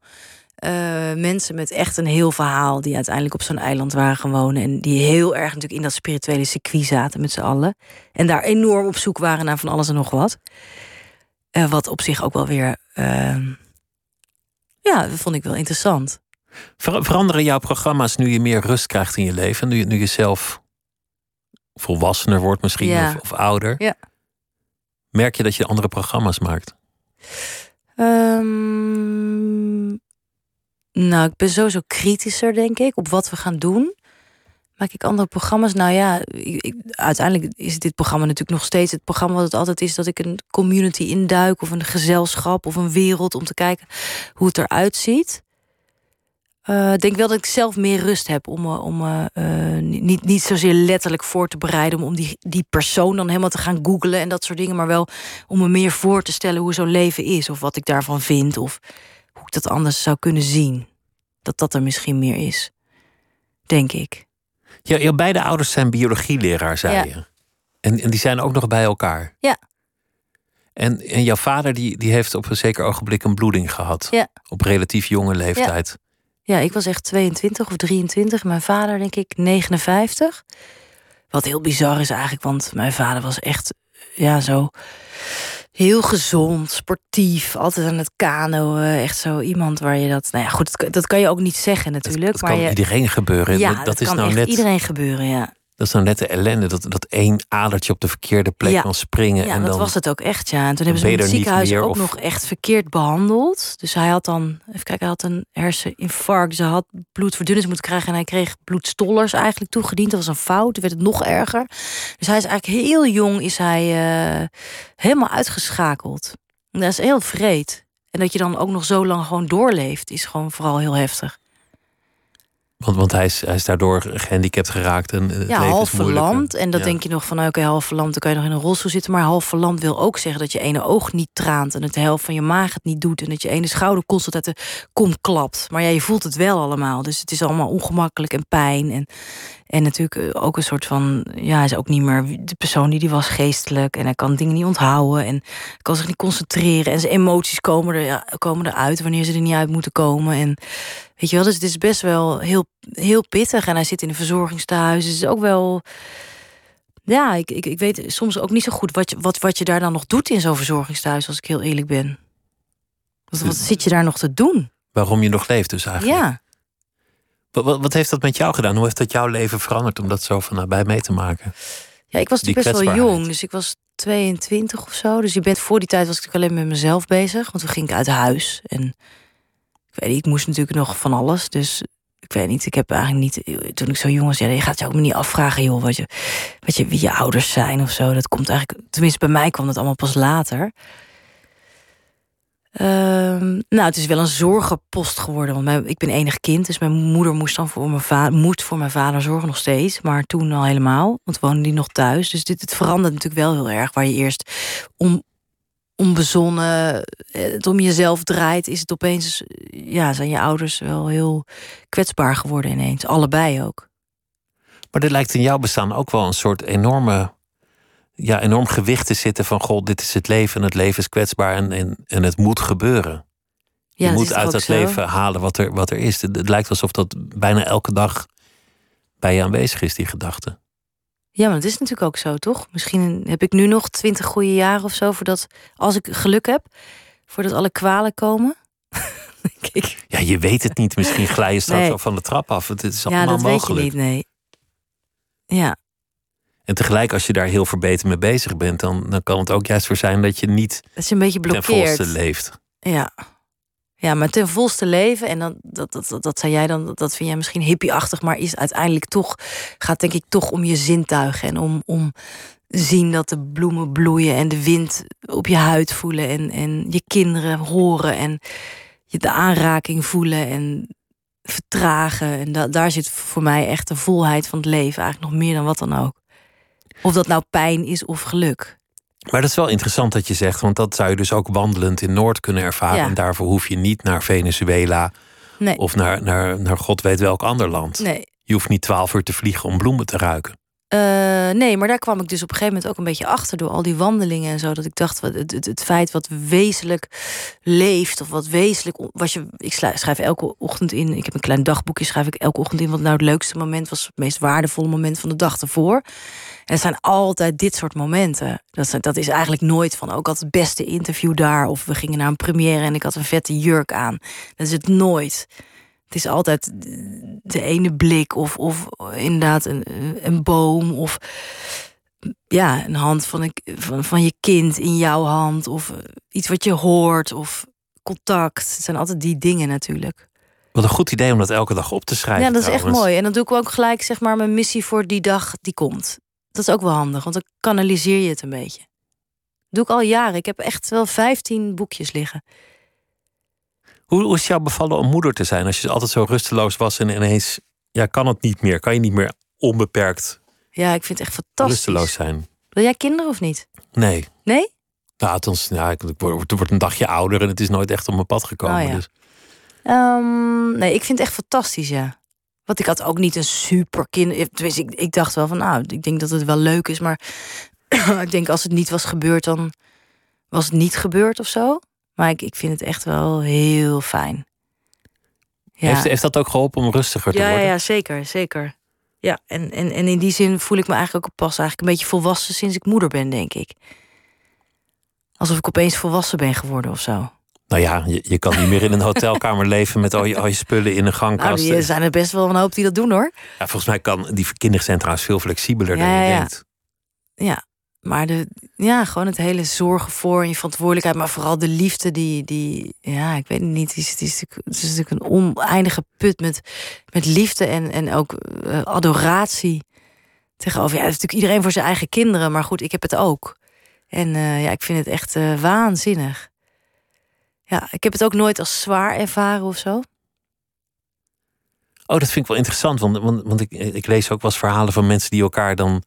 mensen met echt een heel verhaal. die uiteindelijk op zo'n eiland waren gaan wonen. En die heel erg natuurlijk in dat spirituele circuit zaten met z'n allen. En daar enorm op zoek waren naar van alles en nog wat. Eh, wat op zich ook wel weer. eh, ja, dat vond ik wel interessant. Ver- veranderen jouw programma's nu je meer rust krijgt in je leven? Nu je, nu je zelf volwassener wordt misschien Ja. of, of ouder? Ja. Merk je dat je andere programma's maakt? Ehm, nou, ik ben sowieso kritischer, denk ik, op wat we gaan doen. Maak ik andere programma's? Nou ja, uiteindelijk is dit programma natuurlijk nog steeds het programma wat het altijd is: dat ik een community induik of een gezelschap of een wereld om te kijken hoe het eruit ziet. Eh, Ik denk wel dat ik zelf meer rust heb om me om, eh, niet, niet zozeer letterlijk voor te bereiden, om, om die, die persoon dan helemaal te gaan googlen en dat soort dingen, maar wel om me meer voor te stellen hoe zo'n leven is, of wat ik daarvan vind, of ik dat anders zou kunnen zien. Dat dat er misschien meer is, denk ik. Ja, jouw beide ouders zijn biologieleraar, zei Ja. je. En, en die zijn ook nog bij elkaar. Ja. En, en jouw vader die, die heeft op een zeker ogenblik een bloeding gehad. Ja. Op relatief jonge leeftijd. Ja, ik was echt 22 of 23. Mijn vader, denk ik, 59. Wat heel bizar is eigenlijk, want mijn vader was echt ja, zo heel gezond, sportief, altijd aan het kano. Echt zo iemand waar je dat. Nou ja, goed, dat, kan- dat kan je ook niet zeggen natuurlijk. Dat maar kan je, iedereen gebeuren. ja, dat, dat, dat is kan nou net, iedereen gebeuren, ja. Dat is nou net de ellende. Dat, dat één adertje op de verkeerde plek Ja. kan springen. Ja, en dat dan, was het ook echt, ja. En toen hebben ze hem in het ziekenhuis meer, ook of- nog echt verkeerd behandeld. Dus hij had dan, even kijken, hij had een herseninfarct. Ze had bloedverdunning moeten krijgen en hij kreeg bloedstollers eigenlijk toegediend. Dat was een fout, toen werd het nog erger. Dus hij is eigenlijk heel jong, is hij eh, helemaal uitgeschakeld. En dat is heel vreed. En dat je dan ook nog zo lang gewoon doorleeft, is gewoon vooral heel heftig. Want, want hij, is, hij is daardoor gehandicapt geraakt. En het ja, leven half verlamd. En dat Ja. denk je nog van, nou, oké, half verlamd, dan kan je nog in een rolstoel zitten. Maar half verlamd wil ook zeggen dat je ene oog niet traant... en dat de helft van je maag het niet doet... en dat je ene schouder constant uit de kom klapt. Maar ja, je voelt het wel allemaal. Dus het is allemaal ongemakkelijk en pijn. En, en natuurlijk eh, ook een soort van... ja, hij is ook niet meer de persoon die die was geestelijk... en hij kan dingen niet onthouden en kan zich niet concentreren... en zijn emoties komen, er, ja, komen eruit wanneer ze er niet uit moeten komen... En, Weet je wel, dus het is best wel heel, heel pittig. En hij zit in een verzorgingstehuis. Dus het is ook wel. Ja, ik, ik, ik weet soms ook niet zo goed wat je, wat, wat je daar dan nog doet in zo'n verzorgingstehuis, als ik heel eerlijk ben. Wat, wat zit je daar nog te doen? Waarom je nog leeft dus eigenlijk. Ja. Wat, wat, heeft dat met jou gedaan? Hoe heeft dat jouw leven veranderd om dat zo van nabij mee te maken? ja, ik was Die natuurlijk best wel jong. Dus ik was 22 of zo. Dus je bent voor die tijd was ik natuurlijk alleen met mezelf bezig. Want toen ging ik uit huis. En ik weet niet, ik moest natuurlijk nog van alles. Dus ik weet niet, ik heb eigenlijk niet... Toen ik zo jong was, ja, je gaat je ook niet afvragen... joh, wat je, wat je, wie je ouders zijn of zo. Dat komt eigenlijk... Tenminste, bij mij kwam dat allemaal pas later. Ehm, nou, het is wel een zorgenpost geworden. Want ik ben enig kind, dus mijn moeder moest dan voor mijn vader, moet voor mijn vader zorgen nog steeds. Maar toen al helemaal, want woonde die nog thuis. Dus dit, het verandert natuurlijk wel heel erg. Waar je eerst om, onbezonnen eh, het om jezelf draait, is het opeens, eh, ja, zijn je ouders wel heel kwetsbaar geworden ineens. Allebei ook. Maar er lijkt in jouw bestaan ook wel een soort enorme, ja, enorm gewicht te zitten van god, dit is het leven en het leven is kwetsbaar en, en, en het moet gebeuren. Ja, je moet uit dat zo? leven halen wat er, wat er is. Het, het lijkt alsof dat bijna elke dag bij je aanwezig is, die gedachte. Ja, maar dat is natuurlijk ook zo, toch? Misschien heb ik nu nog twintig goede jaren of zo, voordat, als ik geluk heb, voordat alle kwalen komen. Ja, je weet het niet. Misschien glij je straks Nee. van de trap af. Het is ja, allemaal dat mogelijk. weet je niet, nee. Ja, En tegelijk, als je daar heel verbeten mee bezig bent, dan, dan kan het ook juist voor zijn dat je niet dat is een beetje ten volste leeft. Ja. Ja, maar ten volste leven. En dan, dat, dat, dat, dat zei jij dan, dat vind jij misschien hippieachtig, maar is uiteindelijk toch, gaat denk ik toch om je zintuigen en om, om zien dat de bloemen bloeien en de wind op je huid voelen en, en je kinderen horen en je de aanraking voelen en vertragen. En da daar zit voor mij echt de volheid van het leven, eigenlijk nog meer dan wat dan ook. Of dat nou pijn is of geluk. Maar dat is wel interessant dat je zegt, want dat zou je dus ook wandelend in Noord kunnen ervaren. Ja. En daarvoor hoef je niet naar Venezuela Nee. of naar, naar, naar god weet welk ander land. Nee. Je hoeft niet twaalf uur te vliegen om bloemen te ruiken. Eh, nee, maar daar kwam ik dus op een gegeven moment ook een beetje achter door al die wandelingen en zo. Dat ik dacht, het, het, feit wat wezenlijk leeft of wat wezenlijk. Was je, ik schrijf, elke ochtend in, ik heb een klein dagboekje, schrijf ik elke ochtend in wat nou het leukste moment was, het meest waardevolle moment van de dag ervoor. En het zijn altijd dit soort momenten. Dat, dat is eigenlijk nooit van, ook had het beste interview daar. Of we gingen naar een première en ik had een vette jurk aan. Dat is het nooit. Het is altijd de ene blik of, of inderdaad een, een boom of ja, een hand van, een, van, van je kind in jouw hand of eh, iets wat je hoort of contact. Het zijn altijd die dingen natuurlijk. Wat een goed idee om dat elke dag op te schrijven. ja, dat is echt mooi. En dan doe ik ook gelijk zeg maar mijn missie voor die dag die komt. Dat is ook wel handig, want dan kanaliseer je het een beetje. doe ik al jaren. Ik heb echt wel 15 boekjes liggen. Hoe, hoe is jou bevallen om moeder te zijn? Als je altijd zo rusteloos was en ineens ja, kan het niet meer. Kan je niet meer onbeperkt Ja, ik vind het echt fantastisch. rusteloos zijn? Wil jij kinderen of niet? Nee. Nee? Nou, althans, ja, ik, word, word een dagje ouder en het is nooit echt op mijn pad gekomen. Oh ja. dus. Ehm, nee, ik vind het echt fantastisch, ja. Want ik had ook niet een super kind. Tenminste, ik, ik dacht wel van, nou, ik denk dat het wel leuk is. Maar ik denk als het niet was gebeurd, dan was het niet gebeurd of zo. Maar ik, ik vind het echt wel heel fijn. Ja. Heeft, heeft dat ook geholpen om rustiger te ja, worden? ja, zeker, zeker. Ja, en, en, en in die zin voel ik me eigenlijk ook pas eigenlijk een beetje volwassen sinds ik moeder ben, denk ik. Alsof ik opeens volwassen ben geworden of zo. Nou ja, je, je kan niet meer in een hotelkamer leven met al je, al je spullen in een Nou, gangkast. die zijn er best wel een hoop die dat doen hoor. Ja, volgens mij kan die trouwens veel flexibeler dan je ja. denkt. Ja, maar de, ja, gewoon het hele zorgen voor en je verantwoordelijkheid, maar vooral de liefde die, die ja, ik weet het niet, is, het is, natuurlijk- een oneindige put met, met liefde en, en ook eh, adoratie tegenover. Ja, het is natuurlijk iedereen voor zijn eigen kinderen, maar goed, ik heb het ook. En eh, ja, ik vind het echt eh, waanzinnig. Ja, ik heb het ook nooit als zwaar ervaren of zo. Oh, dat vind ik wel interessant, want, want, want ik, ik lees ook wel eens verhalen van mensen die elkaar dan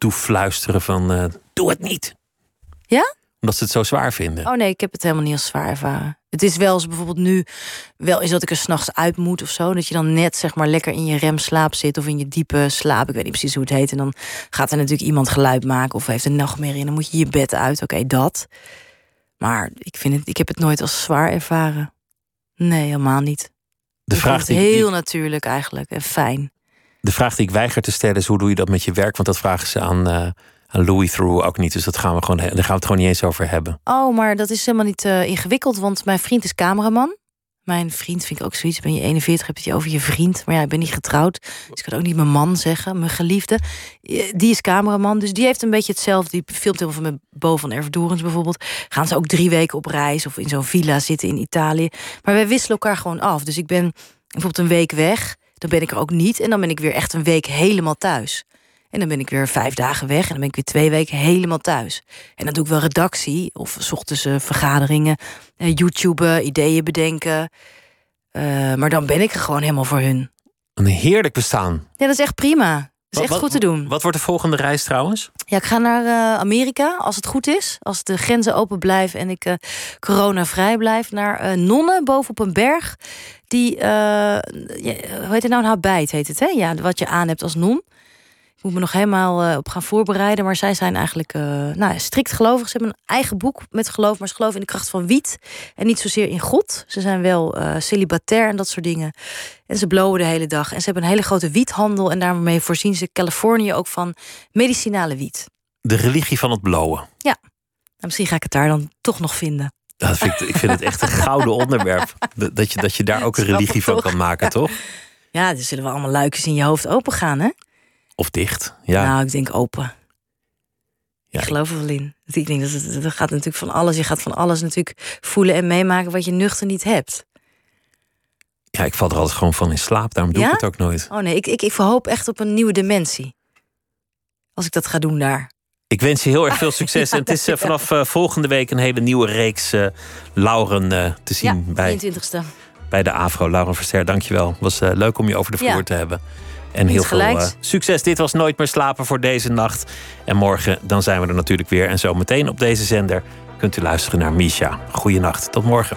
toefluisteren van eh, doe het niet. Ja? Omdat ze het zo zwaar vinden. Oh nee, ik heb het helemaal niet als zwaar ervaren. Het is wel als bijvoorbeeld nu wel is dat ik er s'nachts uit moet of zo. Dat je dan net zeg maar lekker in je remslaap zit of in je diepe slaap. Ik weet niet precies hoe het heet. En dan gaat er natuurlijk iemand geluid maken of heeft een nachtmerrie. En dan moet je je bed uit. Oké, dat. Maar ik, vind het, ik heb het nooit als zwaar ervaren. Nee, helemaal niet. de, ik vraag die, heel natuurlijk eigenlijk en fijn. De vraag die ik weiger te stellen is hoe doe je dat met je werk? Want dat vragen ze aan, eh, aan Louis Through ook niet. Dus dat gaan we gewoon, daar gaan we het gewoon niet eens over hebben. Oh, maar dat is helemaal niet eh, ingewikkeld, want mijn vriend is cameraman. Mijn vriend vind ik ook zoiets. Ben je 41, heb je het over je vriend. Maar ja, ik ben niet getrouwd. Dus ik kan ook niet mijn man zeggen, mijn geliefde. Eh, Die is cameraman, dus die heeft een beetje hetzelfde. Die filmt heel veel met Bo van Erfdorens bijvoorbeeld. Gaan ze ook drie weken op reis of in zo'n villa zitten in Italië. Maar wij wisselen elkaar gewoon af. Dus ik ben bijvoorbeeld een week weg. Dan ben ik er ook niet. En dan ben ik weer echt een week helemaal thuis. En dan ben ik weer vijf dagen weg. En dan ben ik weer twee weken helemaal thuis. En dan doe ik wel redactie. Of 's ochtends eh, vergaderingen. eh, YouTuben, ideeën bedenken. Eh, maar dan ben ik er gewoon helemaal voor hun. Een heerlijk bestaan. Ja, dat is echt prima. Is Wat- echt wat- goed te doen. Wat wordt de volgende reis trouwens? Ja, ik ga naar eh, Amerika, als het goed is. Als de grenzen open blijven en ik eh corona-vrij blijf. Naar eh, nonnen boven op een berg. Die, ja, hoe heet het nou? Een habijt heet het, hè? Ja, wat je aan hebt als non. Ik moet me nog helemaal eh, op gaan voorbereiden. Maar zij zijn eigenlijk eh, nou, strikt gelovig. Ze hebben een eigen boek met geloof. Maar ze geloven in de kracht van wiet. En niet zozeer in God. Ze zijn wel eh, celibatair en dat soort dingen. En ze blowen de hele dag. En ze hebben een hele grote wiethandel. En daarmee voorzien ze Californië ook van medicinale wiet. De religie van het blowen. Nou, misschien ga ik het daar dan toch nog vinden. Dat vind ik, ik vind het echt een gouden onderwerp. Dat je, dat je daar ook een religie van kan maken, toch? Ja, er zullen wel allemaal luikjes in je hoofd open gaan, hè? Of dicht. Ja. Nou, ik denk open. Ja, ik geloof er wel in. Ik denk dat het, dat gaat natuurlijk van alles. Je gaat van alles natuurlijk voelen en meemaken wat je nuchter niet hebt. Ja, ik val er altijd gewoon van in slaap. Daarom doe Ja? ik het ook nooit. Oh nee, ik, ik, ik verhoop echt op een nieuwe dimensie. Als ik dat ga doen daar. Ik wens je heel erg veel succes. En het is eh, vanaf eh, volgende week een hele nieuwe reeks eh, Lauren te zien ja, bij, 23ste. bij de AVRO. Lauren Verster, dankjewel. Het was leuk om je over de vloer te hebben. En heel veel eh, succes. Dit was Nooit meer slapen voor deze nacht. En morgen dan zijn we er natuurlijk weer. En zo meteen op deze zender kunt u luisteren naar Misha. Goeienacht. Tot morgen.